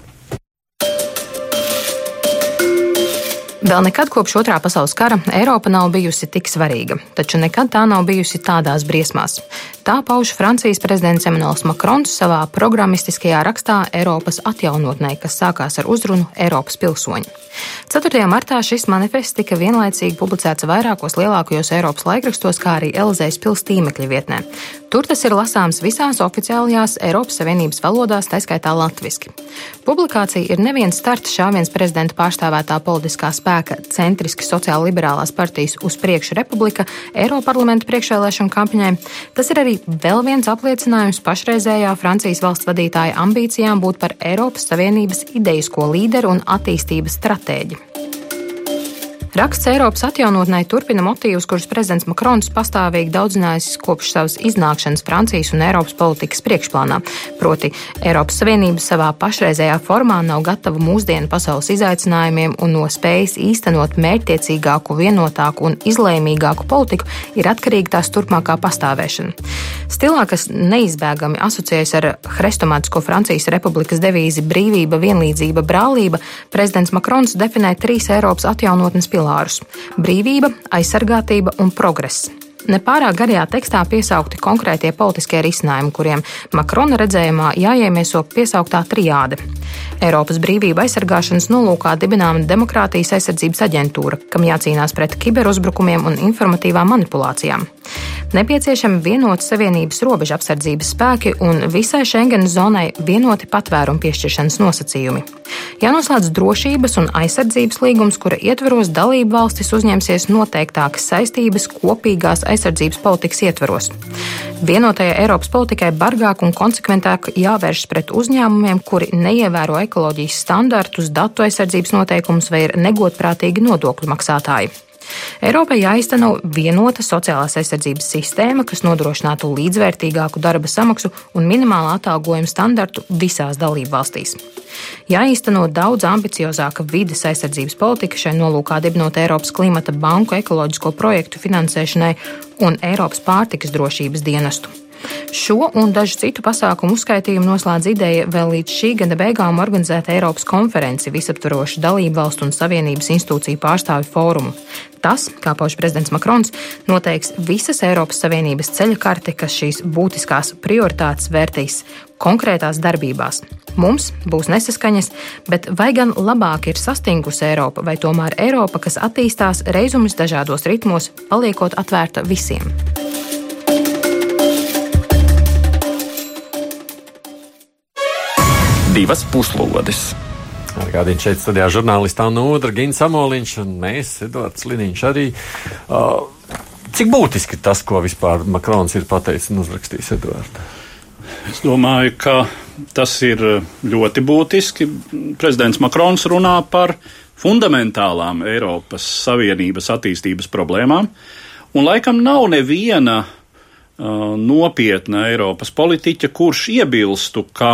Vēl nekad kopš otrā pasaules kara Eiropa nav bijusi tik svarīga, taču nekad tā nav bijusi tādās briesmās. Tā pauž Francijas prezidents Emmanuels Macrons savā programmistiskajā rakstā Eiropas atjaunotnē, kas sākās ar uzrunu Eiropas pilsoņi. 4. martā šis manifests tika vienlaicīgi publicēts vairākos lielākajos Eiropas laikrakstos, kā arī Elizejas pils tīmekļa vietnē. Tur tas ir lasāms visās oficiālajās Eiropas Savienības valodās, tā skaitā latviešu. Publikācija ir neviens starts šāviens prezidenta pārstāvētā politiskā spēka spēka centriski sociāli-liberālās partijas uz priekšu republika Eiroparlamenta priekšvēlēšanu kampaņai. Tas ir arī vēl viens apliecinājums pašreizējā Francijas valsts vadītāja ambīcijām būt par Eiropas Savienības idejisko līderu un attīstības stratēģi. Raksts Eiropas atjaunotnē turpina motīvus, kurus prezidents Makrons pastāvīgi daudzinājis kopš savas iznākšanas Francijas un Eiropas politikas priekšplānā. Proti, Eiropas Savienība savā pašreizējā formā nav gatava mūsdienu pasaules izaicinājumiem un no spējas īstenot mērķtiecīgāku, vienotāku un izlēmīgāku politiku ir atkarīga tās turpmākā pastāvēšana. Stilā, kas neizbēgami asociējas ar hrestomātisko Francijas republikas devīzi brīvība, vienlīdzība, brālība, prezidents Makrons definē trīs Eiropas atjaunotnes pilārs pilārus - brīvība, aizsargātība un progress. Nepārāk garajā tekstā piesaukti konkrētie politiskie risinājumi, kuriem Makrona redzējumā jāiemieso piesauktā trijāde. Eiropas brīvība aizsargāšanas nolūkā dibināma demokrātijas aizsardzības aģentūra, kam jācīnās pret kiberuzbrukumiem un informatīvām manipulācijām. Nepieciešami vienoti Savienības robeža apsardzības spēki un visai Schengenas zonai vienoti patvērumu piešķiršanas nosacījumi. Jānoslēdz drošības un aizsardzības līgums, kura ietveros dalību valstis uzņemsies noteiktākas saistības kopīgās aizsardzības politikas ietveros. Vienotajai Eiropas politikai bargāk un konsekventāk jāvēršas pret uzņēmumiem, kuri neievēro ekoloģijas standartus, datu aizsardzības noteikumus vai ir negodprātīgi nodokļu maksātāji. Eiropai jāizteno vienota sociālās aizsardzības sistēma, kas nodrošinātu līdzvērtīgāku darba samaksu un minimālu atalgojumu standartu visās dalību valstīs. Jāīsteno daudz ambiciozāka vides aizsardzības politika šai nolūkā dibinot Eiropas klimata banku ekoloģisko projektu finansēšanai un Eiropas pārtikas drošības dienestu. Šo un dažu citu pasākumu uzskaitījumu noslēdz ideja vēl līdz šī gada beigām organizēt Eiropas konferenci visaptvarošu dalību valstu un savienības institūciju pārstāvju fórumu. Tas, kā pauž prezidents Makrons, noteiks visas Eiropas Savienības ceļa karte, kas šīs būtiskās prioritātes vērtīs konkrētās darbībās. Mums būs nesaskaņas, bet vai gan labāk ir sastingusi Eiropa, vai tomēr Eiropa, kas attīstās reizumus dažādos ritmos, paliekot atvērta visiem? Divas puslodes. Atgādījums šeit studijā žurnālistā Nūdra, Gins Samoliņš un mēs, Edvards Liniņš arī. Uh, cik būtiski tas, ko vispār Makrons ir pateicis un uzrakstījis Edvards? Es domāju, ka tas ir ļoti būtiski. Prezidents Makrons runā par fundamentālām Eiropas Savienības attīstības problēmām, un laikam nav neviena uh, nopietna Eiropas politiķa, kurš iebilstu, ka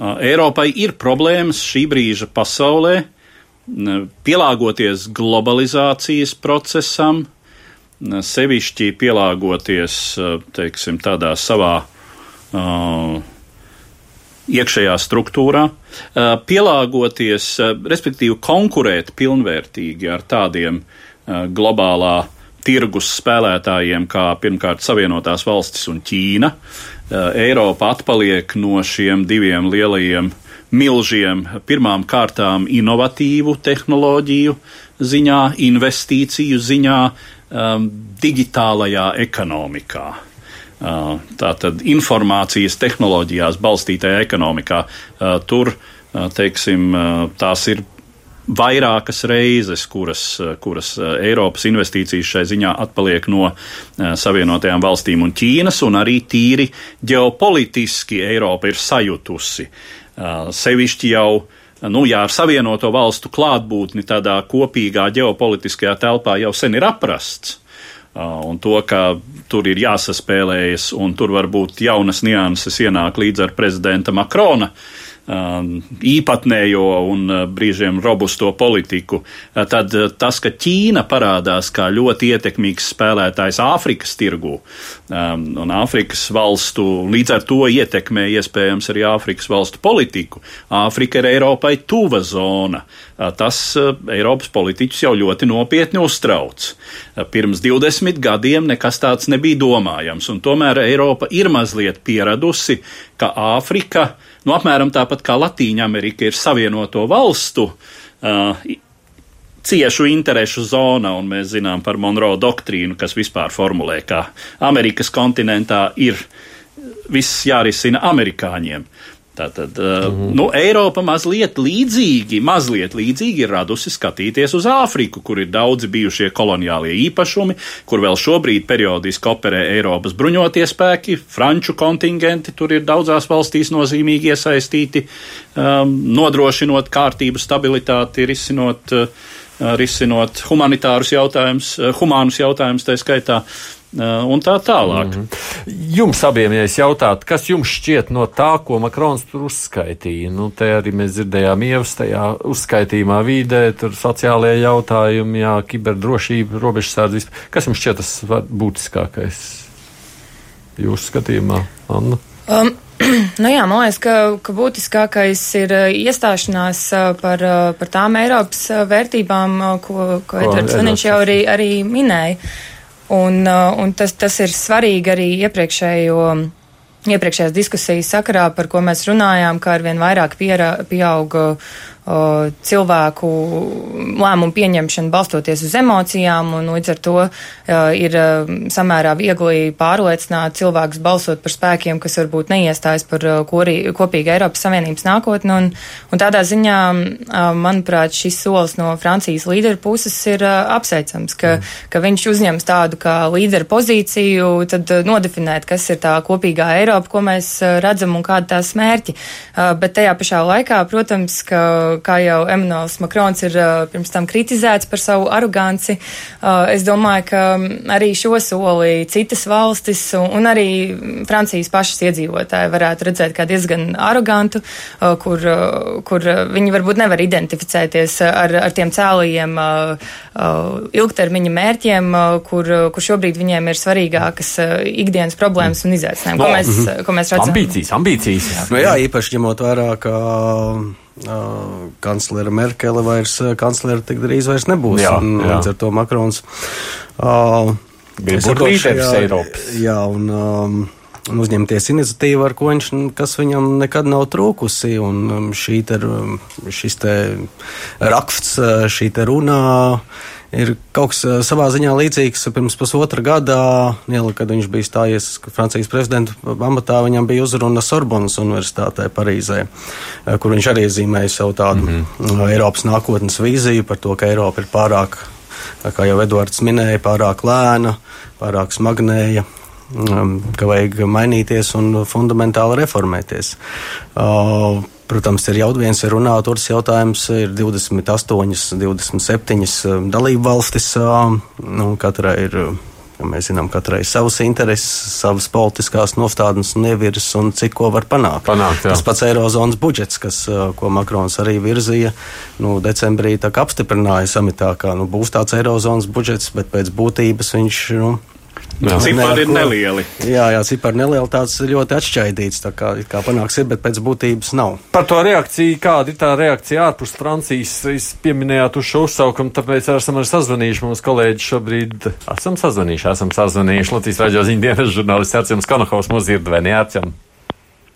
Eiropai ir problēmas šī brīža pasaulē pielāgoties globalizācijas procesam, sevišķi pielāgoties, teiksim, tādā savā uh, iekšējā struktūrā, uh, pielāgoties, uh, respektīvi konkurēt pilnvērtīgi ar tādiem globālā tirgus spēlētājiem kā pirmkārt Savienotās valstis un Ķīna, Eiropa atpaliek no šiem diviem lielajiem milžiem pirmām kārtām inovatīvu tehnoloģiju ziņā, investīciju ziņā, um, digitālajā ekonomikā. Uh, Tātad informācijas tehnoloģijās balstītajā ekonomikā. Uh, tur, uh, teiksim, tās ir vairākas reizes, kuras, kuras eh, Eiropas investīcijas šai ziņā atpaliek no eh, Savienotajām valstīm un Ķīnas, un arī tīri ģeopolitiski Eiropa ir sajutusi. Eh, sevišķi jau nu, jā, ar savienoto valstu klātbūtni tādā kopīgā ģeopolitiskajā telpā jau sen ir aprasts. Un to, ka tur ir jāsaspēlējas, un tur varbūt jaunas nianses ienāk līdz ar prezidenta Makrona īpatnējo un brīžiem robusto politiku, tad tas, ka Ķīna parādās kā ļoti ietekmīgs spēlētājs Āfrikas tirgū un Āfrikas valstu līdz ar to ietekmē iespējams arī Āfrikas valstu politiku. Āfrika ir Eiropai tuva zona. Tas Eiropas politiķus jau ļoti nopietni uztrauc. Pirms 20 gadiem nekas tāds nebija domājams, un tomēr Eiropa ir mazliet pieradusi, ka Āfrika, nu apmēram tāpat kā Latīņa Amerika, ir savienoto valstu uh, ciešu interešu zona, un mēs zinām par Monroe doktrīnu, kas vispār formulē, ka Amerikas kontinentā ir viss jārisina amerikāņiem. Tātad mm -hmm. nu, Eiropa mazliet līdzīgi, mazliet līdzīgi ir radusi skatīties uz Āfriku, kur ir daudzi bijušie koloniālie īpašumi, kur vēl šobrīd periodiski operē Eiropas bruņotie spēki, franču kontingenti tur ir daudzās valstīs nozīmīgi iesaistīti, um, nodrošinot kārtību, stabilitāti, risinot, uh, risinot humanitārus jautājumus, uh, humānus jautājumus, tā skaitā. Uh, un tā tālāk. Mm -hmm. Jums abiem, ja es jautātu, kas jums šķiet no tā, ko Makrons tur uzskaitīja? Nu, te arī mēs dzirdējām ievas tajā uzskaitījumā vidē, tur sociālajie jautājumi, jā, kiberdrošība, robežsardze. Kas jums šķiet tas būtiskākais jūsu skatījumā, Anna? Um. Nu jā, man liekas, ka, ka būtiskākais ir iestāšanās par, par tām Eiropas vērtībām, ko, ko Edvards Vaniņš jau arī, arī minēja. Un, uh, un tas, tas ir svarīgi arī iepriekšējo. Iepriekšējās diskusijas sakarā, par ko mēs runājām, kā arvien vairāk piera, pieauga cilvēku lēmumu pieņemšanu balstoties uz emocijām, un līdz ar to ir samērā viegli pārliecināt cilvēkus balsot par spēkiem, kas varbūt neiestājas par korī, kopīgu Eiropas Savienības nākotni. Un, un tādā ziņā, manuprāt, šis solis no Francijas līderu puses ir apsveicams, ka, ka viņš uzņems tādu kā līderu pozīciju, tad nodefinēt, kas ir tā kopīgā Eiropa, ko mēs redzam un kāda tās mērķi. Bet tajā pašā laikā, protams, ka kā jau Emanuels Makrons ir pirms tam kritizēts par savu aroganci, es domāju, ka arī šo soli citas valstis un, arī Francijas pašas iedzīvotāji varētu redzēt kā diezgan arogantu, kur, kur viņi varbūt nevar identificēties ar, ar tiem cēlījiem ilgtermiņa mērķiem, kur, kur šobrīd viņiem ir svarīgākas ikdienas problēmas un izaicinājumi. Ko mēs, ko mēs redzam? Ambīcijas, ambīcijas. Jā, nu jā īpaši ņemot vērā, ka Uh, kanclere Merkele vairs kanclere tik drīz vairs nebūs. Jā, un, jā. Līdz ar to Makrons uh, bija līderis Eiropas. Jā, un um, uzņemties iniciatīvu, ar ko viņš, kas viņam nekad nav trūkusi. Un um, šī te, šis te raksts, šī te runā ir kaut kas eh, savā ziņā līdzīgs pirms pusotra gada, Niela, kad viņš bija stājies Francijas prezidenta amatā, viņam bija uzruna Sorbonas Universitātē Parīzē, eh, kur viņš arī zīmēja savu tādu mm -hmm. Eiropas nākotnes vīziju par to, ka Eiropa ir pārāk, kā jau Edvards minēja, pārāk lēna, pārāk smagnēja, ka vajag mainīties un fundamentāli reformēties. Protams, ir jau viens ir runāt, otrs jautājums ir 28, 27 dalību valstis. Nu, katrai ir, ja mēs zinām, katrai savas intereses, savas politiskās nostādnes un ievirs un cik ko var panākt. panākt jā. Tas pats Eirozonas budžets, kas, ko Makrons arī virzīja, nu, decembrī apstiprināja samitā, ka nu, būs tāds Eirozonas budžets, bet pēc būtības viņš. Nu, Jā. Cipari ir nelieli. Jā, jā cipari nelieli, tāds ļoti atšķaidīts, tā kā, kā panāks ir, bet pēc būtības nav. Par to reakciju, kāda ir tā reakcija ārpus Francijas, es pieminējāt uz šo uzsaukumu, tāpēc esam arī sazvanījuši mūsu kolēģi šobrīd, esam sazvanījuši, esam sazvanījuši Latvijas raidījos ziņu dienas žurnālists Arcjams Konohaus mūsu irdvēni Arcjam.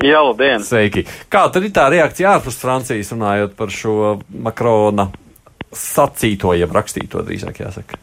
Jā, labdien! Sveiki! Kā tad ir tā reakcija ārpus Francijas runājot par šo Makrona sacīto, jeb rakstīto drīzāk jāsaka?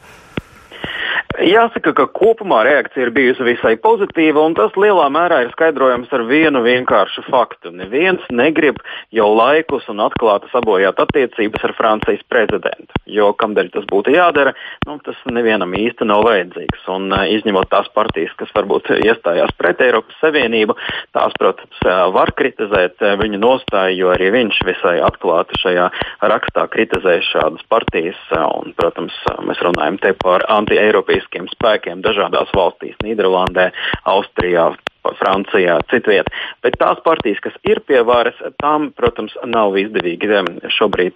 Jāsaka, ka kopumā reakcija ir bijusi visai pozitīva, un tas lielā mērā ir skaidrojams ar vienu vienkāršu faktu. Neviens negrib jau laikus un atklāti sabojāt attiecības ar Francijas prezidentu, jo kamdēļ tas būtu jādara, nu, tas nevienam īsti nav vajadzīgs. Un, izņemot tās partijas, kas varbūt iestājās pret Eiropas Savienību, tās, protams, var kritizēt viņu nostāju, jo arī viņš visai atklāti šajā rakstā kritizē šādas partijas. Un, protams, mēs runājam te par anti-eiropeisku politiskiem spēkiem dažādās valstīs - Nīderlandē, Austrijā, Francijā, citviet. Bet tās partijas, kas ir pie varas, tām, protams, nav izdevīgi šobrīd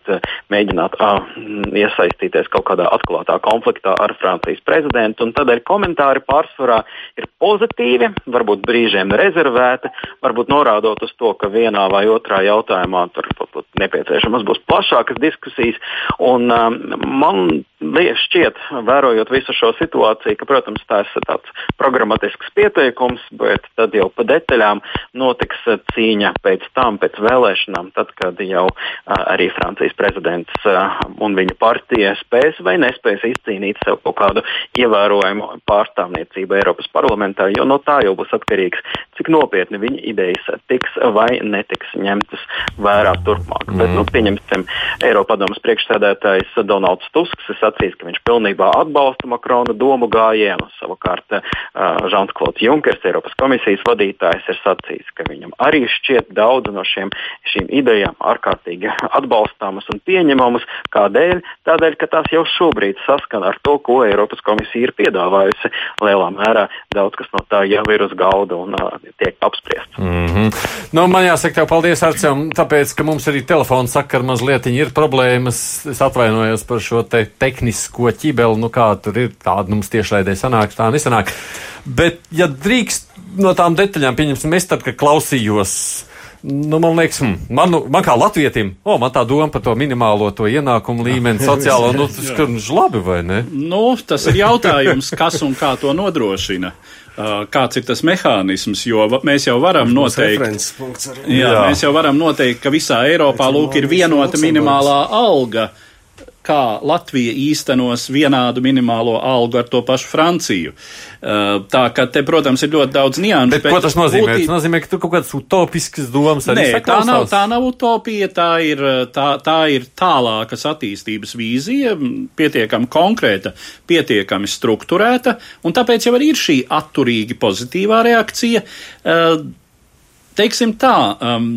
mēģināt uh, iesaistīties kaut kādā atklātā konfliktā ar Francijas prezidentu. Tādēļ komentāri pārsvarā ir pozitīvi, varbūt brīžiem rezervēti, varbūt norādot uz to, ka vienā vai otrā jautājumā tur nepieciešamas būs plašākas diskusijas. Un, um, man šķiet, vērojot visu šo situāciju, ka, protams, tas ir tāds programmatisks pieteikums, bet tad jau pa detaļām notiks uh, cīņa pēc tam, pēc vēlēšanām, tad, kad jau uh, arī Francijas prezidents uh, un viņa partija spēs vai nespēs izcīnīt sev kaut kādu ievērojumu pārstāvniecību Eiropas parlamentā, jo no tā jau būs atkarīgs, cik nopietni viņa idejas tiks vai netiks ņemtas vērā turpmāk. Mm. Bet, nu, pieņemsim, Eiropadomas priekšsēdētājs Donalds Tusks sacījis, ka viņš pilnībā atbalsta Makrona domu gājienu. Savukārt uh, Žants Klods Junkers, Eiropas komisijas vadītājs, ir sacījis, ka viņam arī šķiet daudz no šiem, šīm idejām ārkārtīgi atbalstāmas un pieņemamas. Kādēļ? Tādēļ, ka tās jau šobrīd saskana ar to, ko Eiropas komisija ir piedāvājusi. Lielā mērā daudz kas no tā jau ir uz galda un uh, tiek apspriests. Mm -hmm. nu, man jāsaka tev paldies, Arcem, tāpēc, ka mums arī telefona sakara mazliet ir problēmas. Es atvainojos par šo te tehnisko ķibeli, nu kā tur ir tāda mums tiešraidē sanāk, tā nesanāk. Bet, ja drīkst no tām detaļām, pieņemsim, es tad, kad klausījos. Nu, man liekas, hmm, man, man kā latvietim, o, man tā doma par to minimālo to ienākumu līmeni, sociālo, nu, tas ir labi vai ne? Nu, tas ir jautājums, kas un kā to nodrošina. Uh, kāds ir tas mehānisms, jo mēs jau varam noteikt, jā, jā. mēs jau varam noteikt, ka visā Eiropā lūk ir vienota minimālā alga. Uh, kā Latvija īstenos vienādu minimālo algu ar to pašu Franciju. Uh, tā ka te, protams, ir ļoti daudz nianšu. Bet, bet ko tas nozīmē? Būtī... Tas nozīmē, ka tur kaut kādas utopiskas domas arī Nē, tā nav, tā nav utopija, tā ir, tā, tā ir tālākas attīstības vīzija, pietiekami konkrēta, pietiekami strukturēta, un tāpēc jau arī ir šī atturīgi pozitīvā reakcija. Uh, teiksim tā, um,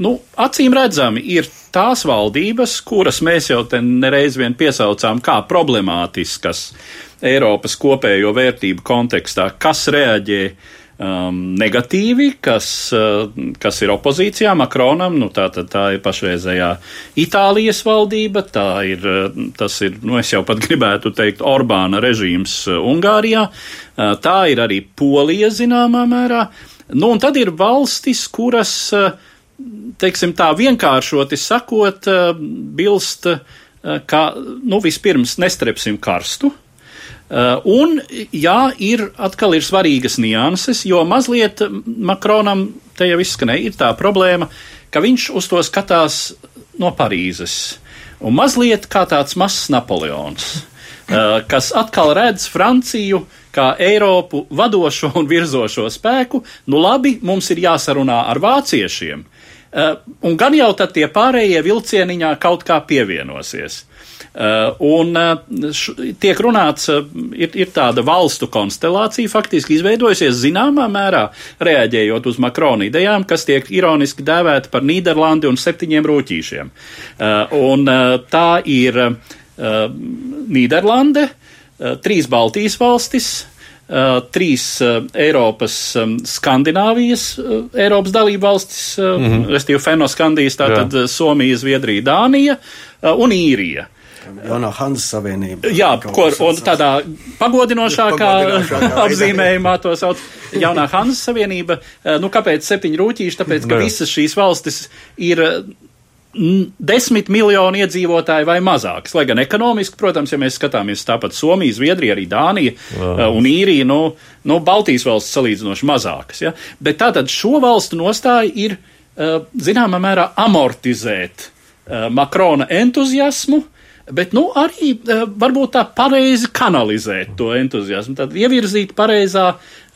nu, acīm redzami ir tās valdības, kuras mēs jau te nereiz vien piesaucām kā problemātiskas Eiropas kopējo vērtību kontekstā, kas reaģē um, negatīvi, kas, uh, kas ir opozīcijā Makronam, nu, tā, tā, tā ir pašreizējā Itālijas valdība, tā ir, uh, tas ir, nu, es jau pat gribētu teikt, Orbāna režīms uh, Ungārijā, uh, tā ir arī Polija zināmā mērā. Uh, Nu, un tad ir valstis, kuras, eh, teiksim tā, vienkāršoti sakot, eh, bilst, eh, ka, nu, vispirms nestrepsim karstu. Un, jā, ir atkal ir svarīgas nianses, jo mazliet Makronam te jau izskanēja, ir tā problēma, ka viņš uz to skatās no Parīzes. Un mazliet kā tāds mazs Napoleons, kas atkal redz Franciju kā Eiropu vadošo un virzošo spēku, nu labi, mums ir jāsarunā ar vāciešiem, uh, un gan jau tad tie pārējie vilcieniņā kaut kā pievienosies. Uh, un uh, š, tiek runāts, ir, ir tāda valstu konstelācija faktiski izveidojusies zināmā mērā, reaģējot uz Makrona idejām, kas tiek ironiski dēvēta par Nīderlandi un septiņiem rūķīšiem. Un tā ir Nīderlande, Eh, trīs Baltijas valstis, uh, trīs uh, Eiropas, Skandināvijas, Eiropas dalību valstis, mm -hmm. respektīvi Fenoskandijas, tātad Jā. Somija, Zviedrija, Dānija un Īrija. Jaunā Hanzas Savienība. Jā, kur, un tādā pagodinošākā apzīmējumā to sauc Jaunā Hanzas Savienība. Nu, kāpēc septiņi rūtīši? Tāpēc, ka visas šīs valstis ir desmit miljoni iedzīvotāji vai mazāks. Lai gan ekonomiski, protams, ja mēs skatāmies tāpat Somija, Zviedrija, arī Dānija wow. Uh, un Īrija, nu, nu, Baltijas valsts salīdzinoši mazākas. Ja? Bet tātad šo valstu nostāja ir, uh, zināmā mērā, amortizēt uh, Makrona entuziasmu, bet nu, arī varbūt tā pareizi kanalizēt to entuziasmu, tad ievirzīt pareizā,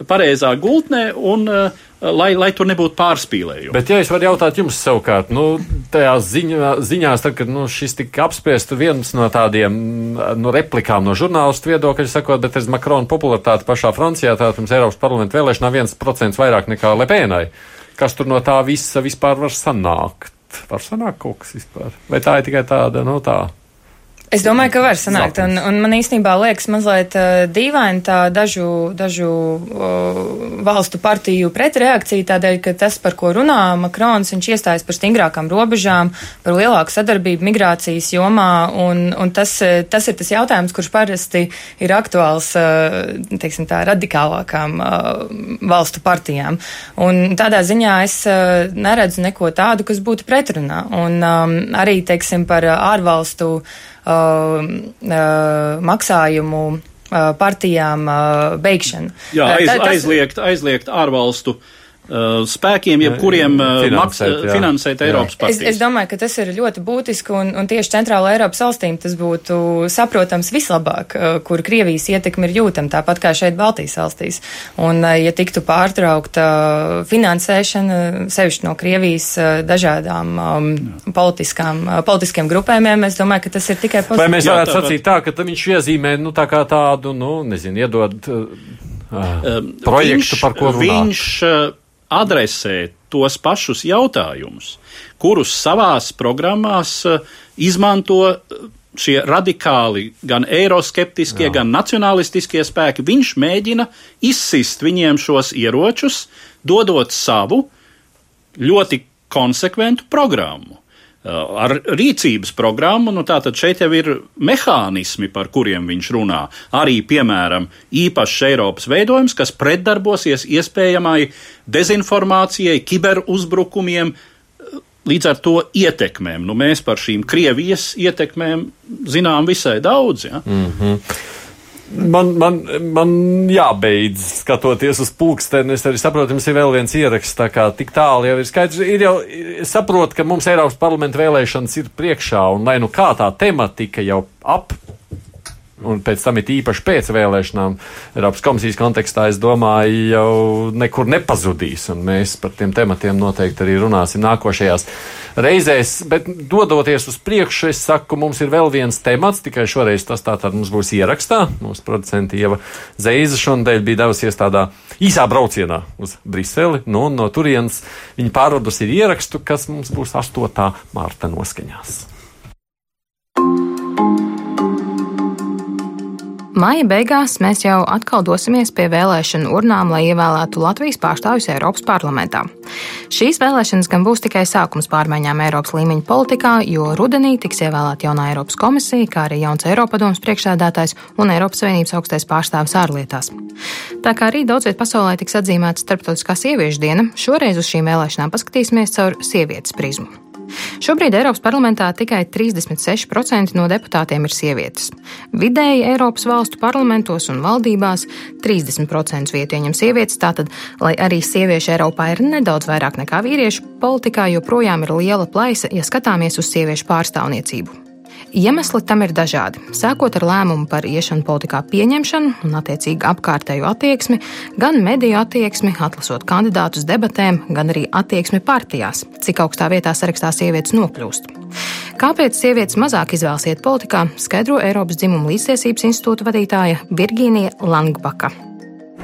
pareizā gultnē un uh, lai, lai tur nebūtu pārspīlējumi. Bet, ja es varu jautāt jums savukārt, nu, tajās ziņā, ziņās, tad, kad nu, šis tika apspriests, viens no tādiem nu, replikām no žurnālistu viedokļa, sakot, bet es Makrona popularitāte pašā Francijā, tātad pirms Eiropas parlamenta vēlēšanā viens procents vairāk nekā Lepēnai. Kas tur no tā visa vispār var sanākt? Var sanākt kaut kas vispār? Vai tā ir tikai tāda, nu, tā? Es domāju, ka var sanākt, un, un man īstenībā liekas mazliet uh, dīvaini tā dažu, dažu uh, valstu partiju pretreakcija tādēļ, ka tas, par ko runā Makrons, viņš iestājas par stingrākām robežām, par lielāku sadarbību migrācijas jomā, un, un tas, tas ir tas jautājums, kurš parasti ir aktuāls, uh, teiksim tā, radikālākām uh, valstu partijām. Un tādā ziņā es uh, neredzu neko tādu, kas būtu pretrunā. Un um, arī, teiksim, par ārvalstu Uh, uh, maksājumu uh, partijām beigšanu. Jā, aiz, aizliegt, aizliegt ārvalstu uh, Uh, spēkiem, jebkuriem uh, finansēt, maks, finansēt jā. Eiropas partijas. Es, es domāju, ka tas ir ļoti būtiski, un, un tieši centrāla Eiropas valstīm tas būtu saprotams vislabāk, uh, kur Krievijas ietekme ir jūtama, tāpat kā šeit Baltijas valstīs. Un, ja tiktu pārtraukta finansēšana, sevišķi no Krievijas dažādām um, politiskām, politiskiem grupējumiem, es domāju, ka tas ir tikai pozitīvi. Vai mēs varētu jā, sacīt tā, ka viņš iezīmē, nu, tā kā tādu, nu, nezinu, iedod uh, projektu, viņš, par ko runā? Viņš, adresē tos pašus jautājumus, kurus savās programmās eh, izmanto eh, šie radikāli, gan eiroskeptiskie, Jā. gan nacionālistiskie spēki. Viņš mēģina izsist viņiem šos ieročus, dodot savu ļoti konsekventu programmu. Uh, ar rīcības programmu, nu tātad šeit jau ir mehānismi, par kuriem viņš runā. Arī, piemēram, īpašs Eiropas veidojums, kas pretdarbosies iespējamai dezinformācijai, kiberuzbrukumiem, līdz ar to ietekmēm. Nu, mēs par šīm Krievijas ietekmēm zinām visai daudz. Ja? Mm -hmm. Man, man, man jābeidz skatoties uz pulksteni. Es arī saprotu, jums ir vēl viens ieraksts, tā kā tik tālu jau ir skaidrs. Ir jau saprot, ka mums Eiropas parlamenta vēlēšanas ir priekšā, un lai nu kā tā tematika jau ap un pēc tam ir īpaši pēc vēlēšanām Eiropas komisijas kontekstā, es domāju, jau nekur nepazudīs. Un mēs par tiem tematiem noteikti arī runāsim nākošajās reizēs. Bet dodoties uz priekšu, es saku, mums ir vēl viens temats, tikai šoreiz tas tātad mums būs ierakstā. Mūsu producenti Ieva Zeiza šonadēļ bija devusies tādā īsā braucienā uz Briseli, nu, un no turienes viņa pārvadus ir ierakstu, kas mums būs 8. mārta noskaņās. Māja beigās mēs jau atkal dosimies pie vēlēšanu urnām, lai ievēlētu Latvijas pārstāvjus Eiropas parlamentā. Šīs vēlēšanas gan būs tikai sākums pārmaiņām Eiropas līmeņa politikā, jo rudenī tiks ievēlēta jaunā Eiropas komisija, kā arī jauns Eiropadoms priekšsēdētājs un Eiropas Savienības augstais pārstāvis ārlietās. Tā kā arī daudz viet pasaulē tiks atzīmēta Starptautiskā sieviešu diena, šoreiz uz šīm vēlēšanām paskatīsimies caur sievietes prizmu. Šobrīd Eiropas parlamentā tikai 36% no deputātiem ir sievietes. Vidēji Eiropas valstu parlamentos un valdībās 30% vietu ieņem sievietes, tātad, lai arī sieviešu Eiropā ir nedaudz vairāk nekā vīriešu, politikā joprojām ir liela plaisa, ja skatāmies uz sieviešu pārstāvniecību. Iemesli tam ir dažādi. Sākot ar lēmumu par iešanu politikā pieņemšanu un attiecīgi apkārtējo attieksmi, gan mediju attieksmi, atlasot kandidātus debatēm, gan arī attieksmi partijās, cik augstā vietā sarakstā sievietes nokļūst. Kāpēc sievietes mazāk izvēlas iet politikā, skaidro Eiropas dzimuma līdztiesības institūta vadītāja Virgīnija Langbaka.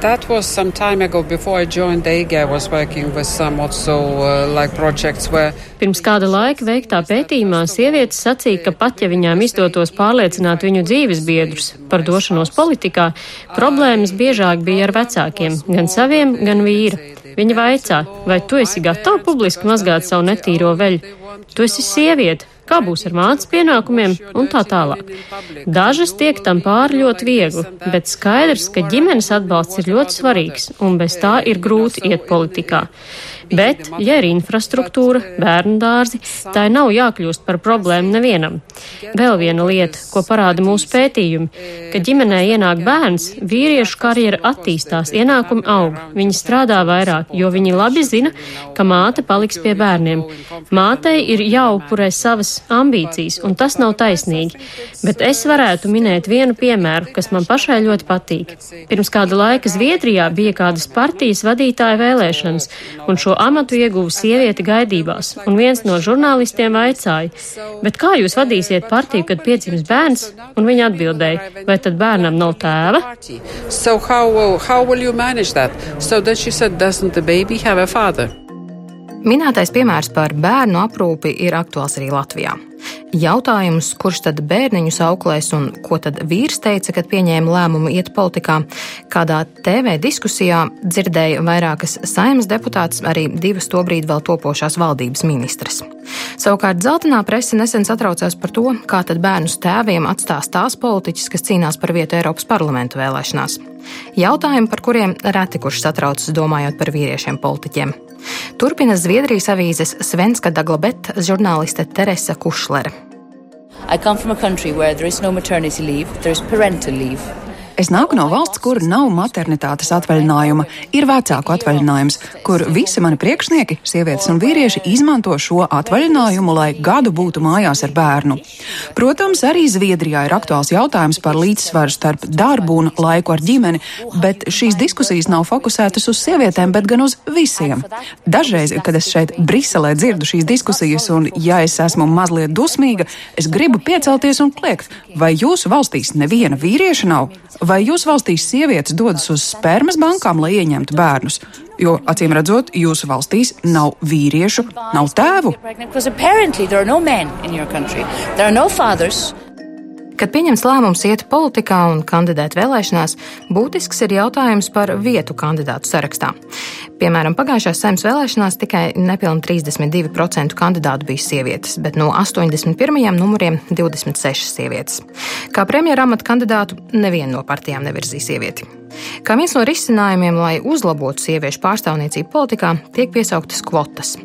That was some time ago before I joined AIG. I was working with some also uh, like projects where. Pirms kāda laika veiktā pētījumā sievietes sacīja, ka pat ja viņām izdotos pārliecināt viņu dzīves biedrus par došanos politikā, problēmas biežāk bija ar vecākiem, gan saviem, gan vīra. Viņa vaicā, vai tu esi gatava publiski mazgāt savu netīro veļu? Tu esi sieviete, kā būs ar mācības pienākumiem un tā tālāk. Dažas tiek tam pāri ļoti viegli, bet skaidrs, ka ģimenes atbalsts ir ļoti svarīgs un bez tā ir grūti iet politikā. Bet, ja ir infrastruktūra, bērnu dārzi, tā nav jākļūst par problēmu nevienam. Vēl viena lieta, ko parāda mūsu pētījumi, ka ģimenē ienāk bērns, vīriešu karjera attīstās, ienākumi aug, viņi strādā vairāk, jo viņi labi zina, ka māte paliks pie bērniem. Mātei ir jāupurē savas ambīcijas, un tas nav taisnīgi. Bet es varētu minēt vienu piemēru, kas man pašai ļoti patīk. Pirms kāda laika Zviedrijā bija kādas partijas vadītāja vēlēšanas, un šo amatu ieguva sieviete gaidībās, un viens no žurnālistiem vaicāja, bet kā jūs vadīsiet partiju, kad piedzims bērns? Un viņa atbildēja, vai tad bērnam nav tēva? So how, how so said, Minētais piemērs par bērnu aprūpi ir aktuāls arī Latvijā. Jautājums, kurš tad bērniņus auklēs un ko tad vīrs teica, kad pieņēma lēmumu iet politikā, kādā TV diskusijā dzirdēja vairākas saimas deputātas, arī divas tobrīd vēl topošās valdības ministras. Savukārt zeltainā presa nesen satraucās par to, kā tad bērnus tēviem atstās tās politiķis, kas cīnās par vietu Eiropas parlamentu vēlēšanās. Jautājumi, par kuriem reti kurš satraucas domājot par vīriešiem politiķiem. Turpina Zviedrijas avīzes Svenska Daglabet žurnāliste Teresa Kušlere. I come from a country where there is no maternity leave, there is parental leave. Es nāku no valsts, kur nav maternitātes atvaļinājuma, ir vecāku atvaļinājums, kur visi mani priekšnieki, sievietes un vīrieši, izmanto šo atvaļinājumu, lai gadu būtu mājās ar bērnu. Protams, arī Zviedrijā ir aktuāls jautājums par līdzsvaru starp darbu un laiku ar ģimeni, bet šīs diskusijas nav fokusētas uz sievietēm, bet gan uz visiem. Dažreiz, kad es šeit Briselē dzirdu šīs diskusijas, un ja es esmu mazliet dusmīga, es gribu piecelties un kliegt, vai jūsu valstīs neviena vīrieša nav? Vai jūsu valstīs sievietes dodas uz spermas bankām, lai ieņemtu bērnus? Jo, acīm redzot, jūsu valstīs nav vīriešu, nav tēvu. Kad pieņems lēmums iet politikā un kandidēt vēlēšanās, būtisks ir jautājums par vietu kandidātu sarakstā. Piemēram, pagājušās saimnes vēlēšanās tikai nepilni 32% kandidātu bija sievietes, bet no 81 numuriem 26 sievietes. Kā premjera amata kandidātu neviena no partijām nevirzīja sievieti. Kā viens no risinājumiem, lai uzlabotu sieviešu pārstāvniecību politikā, tiek piesauktas kvotas.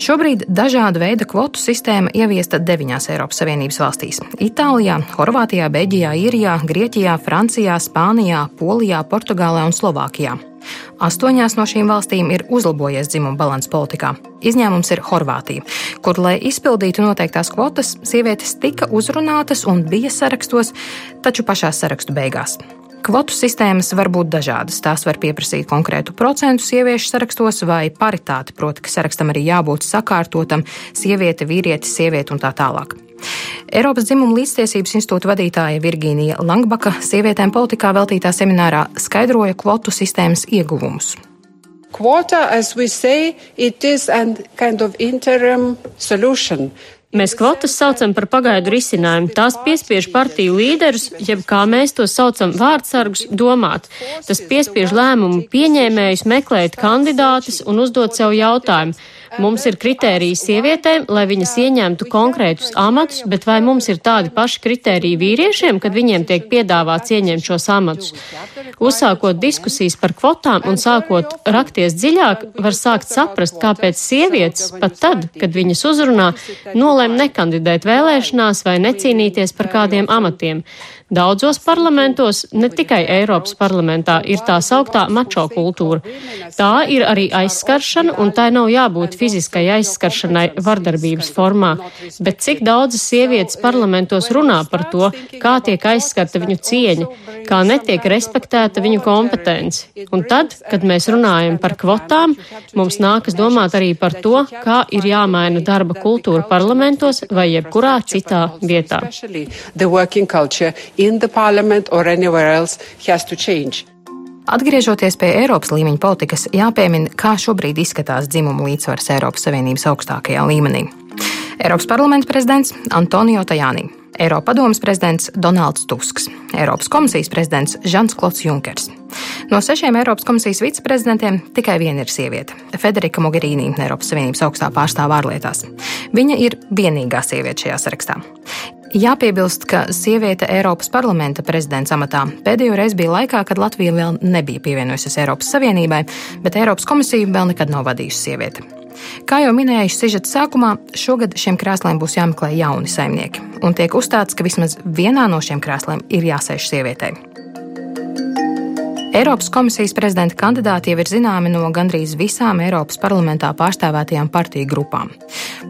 Šobrīd dažāda veida kvotu sistēma ieviesta deviņās Eiropas Savienības valstīs - Itālijā, Horvātijā, Beļģijā, Īrijā, Grieķijā, Francijā, Spānijā, Polijā, Portugālē un Slovākijā. Astoņās no šīm valstīm ir uzlabojies dzimuma balanss politikā. Izņēmums ir Horvātija, kur, lai izpildītu noteiktās kvotas, sievietes tika uzrunātas un bija sarakstos, taču pašā sarakstu beigās. Kvotu sistēmas var būt dažādas. Tās var pieprasīt konkrētu procentu sieviešu sarakstos vai paritāti, proti, ka sarakstam arī jābūt sakārtotam - sieviete, vīrietis, sieviete un tā tālāk. Eiropas dzimuma līdztiesības institūta vadītāja Virgīnija Langbaka sievietēm politikā veltītā seminārā skaidroja kvotu sistēmas ieguvumus. Quota, as we say, it is a kind of interim solution. Mēs kvotas saucam par pagaidu risinājumu. Tās piespiež partiju līderus, jeb kā mēs to saucam, vārdsargus, domāt. Tas piespiež lēmumu pieņēmējus meklēt kandidātus un uzdot sev jautājumu Mums ir kritēriji sievietēm, lai viņas ieņemtu konkrētus amatus, bet vai mums ir tādi paši kritēriji vīriešiem, kad viņiem tiek piedāvāts ieņemt šos amatus? Uzsākot diskusijas par kvotām un sākot rakties dziļāk, var sākt saprast, kāpēc sievietes pat tad, kad viņas uzrunā, nolēma nekandidēt vēlēšanās vai necīnīties par kādiem amatiem. Daudzos parlamentos, ne tikai Eiropas parlamentā, ir tā sauktā mačo kultūra. Tā ir arī aizskaršana, un tai nav jābūt fiziskai aizskaršanai vardarbības formā. Bet cik daudzas sievietes parlamentos runā par to, kā tiek aizskarta viņu cieņa, kā netiek respektēta viņu kompetence. Un tad, kad mēs runājam par kvotām, mums nākas domāt arī par to, kā ir jāmaina darba kultūra parlamentos vai jebkurā citā vietā in the parliament or anywhere else has to change. Atgriežoties pie Eiropas līmeņa politikas, jāpiemina, kā šobrīd izskatās dzimuma līdzsvars Eiropas Savienības augstākajā līmenī. Eiropas parlamenta prezidents Antonio Tajāni, Eiropas padomas prezidents Donalds Tusks, Eiropas komisijas prezidents Žans Klots Junkers. No sešiem Eiropas komisijas viceprezidentiem tikai viena ir sieviete - Federika Mogherīnī, Eiropas Savienības augstā pārstāvā ārlietās. Viņa ir vienīgā sieviete šajā sarakstā. Jāpiebilst, ka sieviete Eiropas parlamenta prezidents amatā pēdējo reizi bija laikā, kad Latvija vēl nebija pievienojusies Eiropas Savienībai, bet Eiropas komisiju vēl nekad nav vadījusi sieviete. Kā jau minēju sižeta sākumā, šogad šiem krēsliem būs jāmeklē jauni saimnieki, un tiek uzstāts, ka vismaz vienā no šiem krēsliem ir jāsēž sievietei. Eiropas komisijas prezidenta kandidāti jau ir zināmi no gandrīz visām Eiropas parlamentā pārstāvētajām partiju grupām.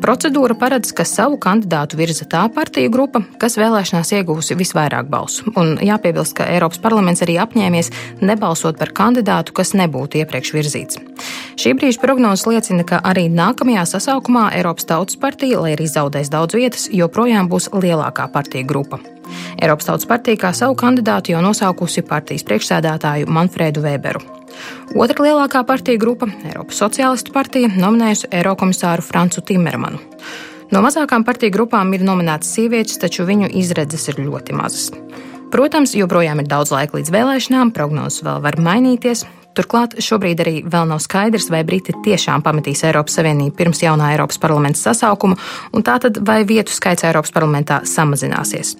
Procedūra paredz, ka savu kandidātu virza tā partiju grupa, kas vēlēšanās iegūsi visvairāk balsu. Un jāpiebilst, ka Eiropas parlaments arī apņēmies nebalsot par kandidātu, kas nebūtu iepriekš virzīts. Šī brīža prognozes liecina, ka arī nākamajā sasaukumā Eiropas Tautas partija, lai arī zaudēs daudz vietas, joprojām būs lielākā partija grupa. Eiropas Tautas partija kā savu kandidātu jau nosaukusi partijas priekšsēdētāju Manfredu Weberu. Otra lielākā partija grupa, Eiropas Socialistu partija, nominējusi Eirokomisāru Francu Timermanu. No mazākām partiju grupām ir nominētas sievietes, taču viņu izredzes ir ļoti mazas. Protams, joprojām ir daudz laika līdz vēlēšanām, prognozes vēl var mainīties. Turklāt šobrīd arī vēl nav skaidrs, vai Briti tiešām pametīs Eiropas Savienību pirms jaunā Eiropas parlamenta sasaukuma, un tātad vai vietu skaits Eiropas parlamentā samazināsies.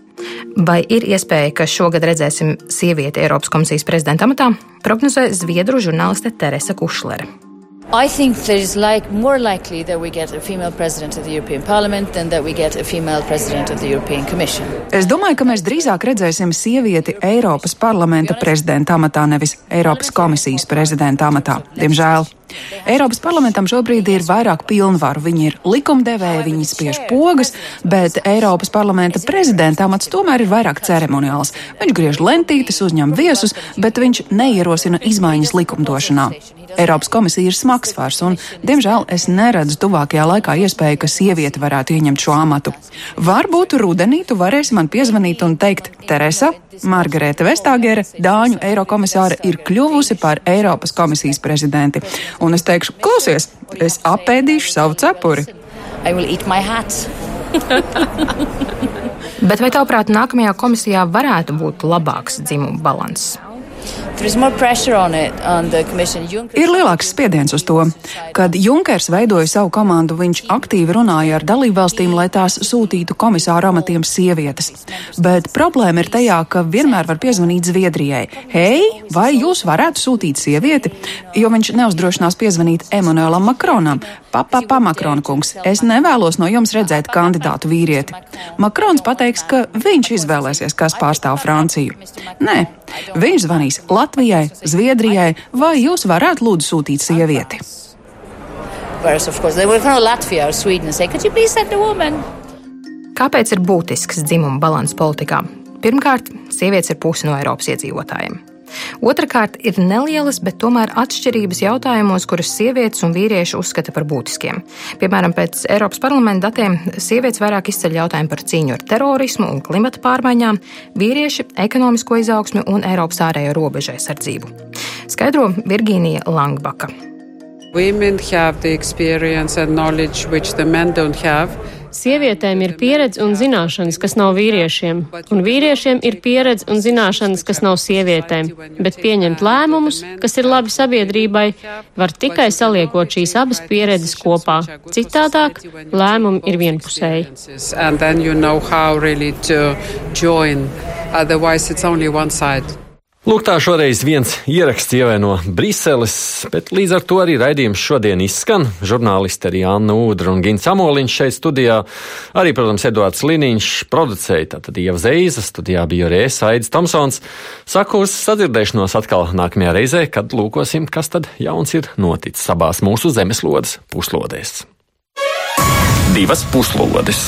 Vai ir iespēja, ka šogad redzēsim sievieti Eiropas komisijas prezidenta amatā, prognozē Zviedru žurnāliste Teresa Kušlere. I think there is like more likely that we get a female president of the European Parliament than that we get a female president of the European Commission. Es domāju, ka mēs drīzāk redzēsim sievieti Eiropas parlamenta prezidenta amatā, nevis Eiropas komisijas prezidenta amatā. Diemžēl. Eiropas parlamentam šobrīd ir vairāk pilnvaru. Viņi ir likumdevēji, viņi spiež pogas, bet Eiropas parlamenta prezidenta amats tomēr ir vairāk ceremoniāls. Viņš griež lentītes, uzņem viesus, bet viņš neierosina izmaiņas likumdošanā. Eiropas komisija ir smags svars, un, diemžēl, es neredzu tuvākajā laikā iespēju, ka sieviete varētu ieņemt šo amatu. Varbūt rudenī tu varēsi man piezvanīt un teikt, Teresa, Margarete Vestāgere, Dāņu Eirokomisāra, ir kļuvusi par Eiropas komisijas prezidenti. Un es teikšu, klausies, es apēdīšu savu cepuri. Bet vai tavuprāt, nākamajā komisijā varētu būt labāks dzimumu balanss? Ir lielāks spiediens uz to. Kad Junkers veidoja savu komandu, viņš aktīvi runāja ar dalībvalstīm, lai tās sūtītu komisāru amatiem sievietes. Bet problēma ir tajā, ka vienmēr var piezvanīt Zviedrijai. Hei, vai jūs varētu sūtīt sievieti? Jo viņš neuzdrošinās piezvanīt Emanuēlam Makronam. Papa, pa, Makrona kungs, es nevēlos no jums redzēt kandidātu vīrieti. Makrons pateiks, ka viņš izvēlēsies, kas pārstāv Franciju. Nē, viņš zvanīs Latvijai. Zviedrijai, vai jūs varētu lūdzu sūtīt sievieti? Kāpēc ir būtisks dzimuma balans politikā? Pirmkārt, sievietes ir pusi no Eiropas iedzīvotājiem. Otrakārt, ir nelielas, bet tomēr atšķirības jautājumos, kurus sievietes un vīrieši uzskata par būtiskiem. Piemēram, pēc Eiropas parlamenta datiem sievietes vairāk izceļ jautājumu par cīņu ar terorismu un klimata pārmaiņām, vīrieši - ekonomisko izaugsmi un Eiropas ārējo robežu aizsardzību. Skaidro Virgīnija Langbaka. Women have the experience and knowledge which the men don't have. Sievietēm ir pieredze un zināšanas, kas nav vīriešiem, un vīriešiem ir pieredze un zināšanas, kas nav sievietēm, bet pieņemt lēmumus, kas ir labi sabiedrībai, var tikai saliekot šīs abas pieredzes kopā. Citādāk lēmumi ir vienpusēji. Lūk, tā šoreiz viens ieraksts ievē no Briseles, bet līdz ar to arī raidījums šodien izskan. Žurnālisti arī Anna Udra un Gins Amoliņš šeit studijā. Arī, protams, Eduards Liniņš producēja, tātad Ieva Zeiza, studijā bija arī es, Aidis Tomsons. Saku uz sadzirdēšanos atkal nākamajā reizē, kad lūkosim, kas tad jauns ir noticis abās mūsu zemeslodes puslodēs. Divas puslodes!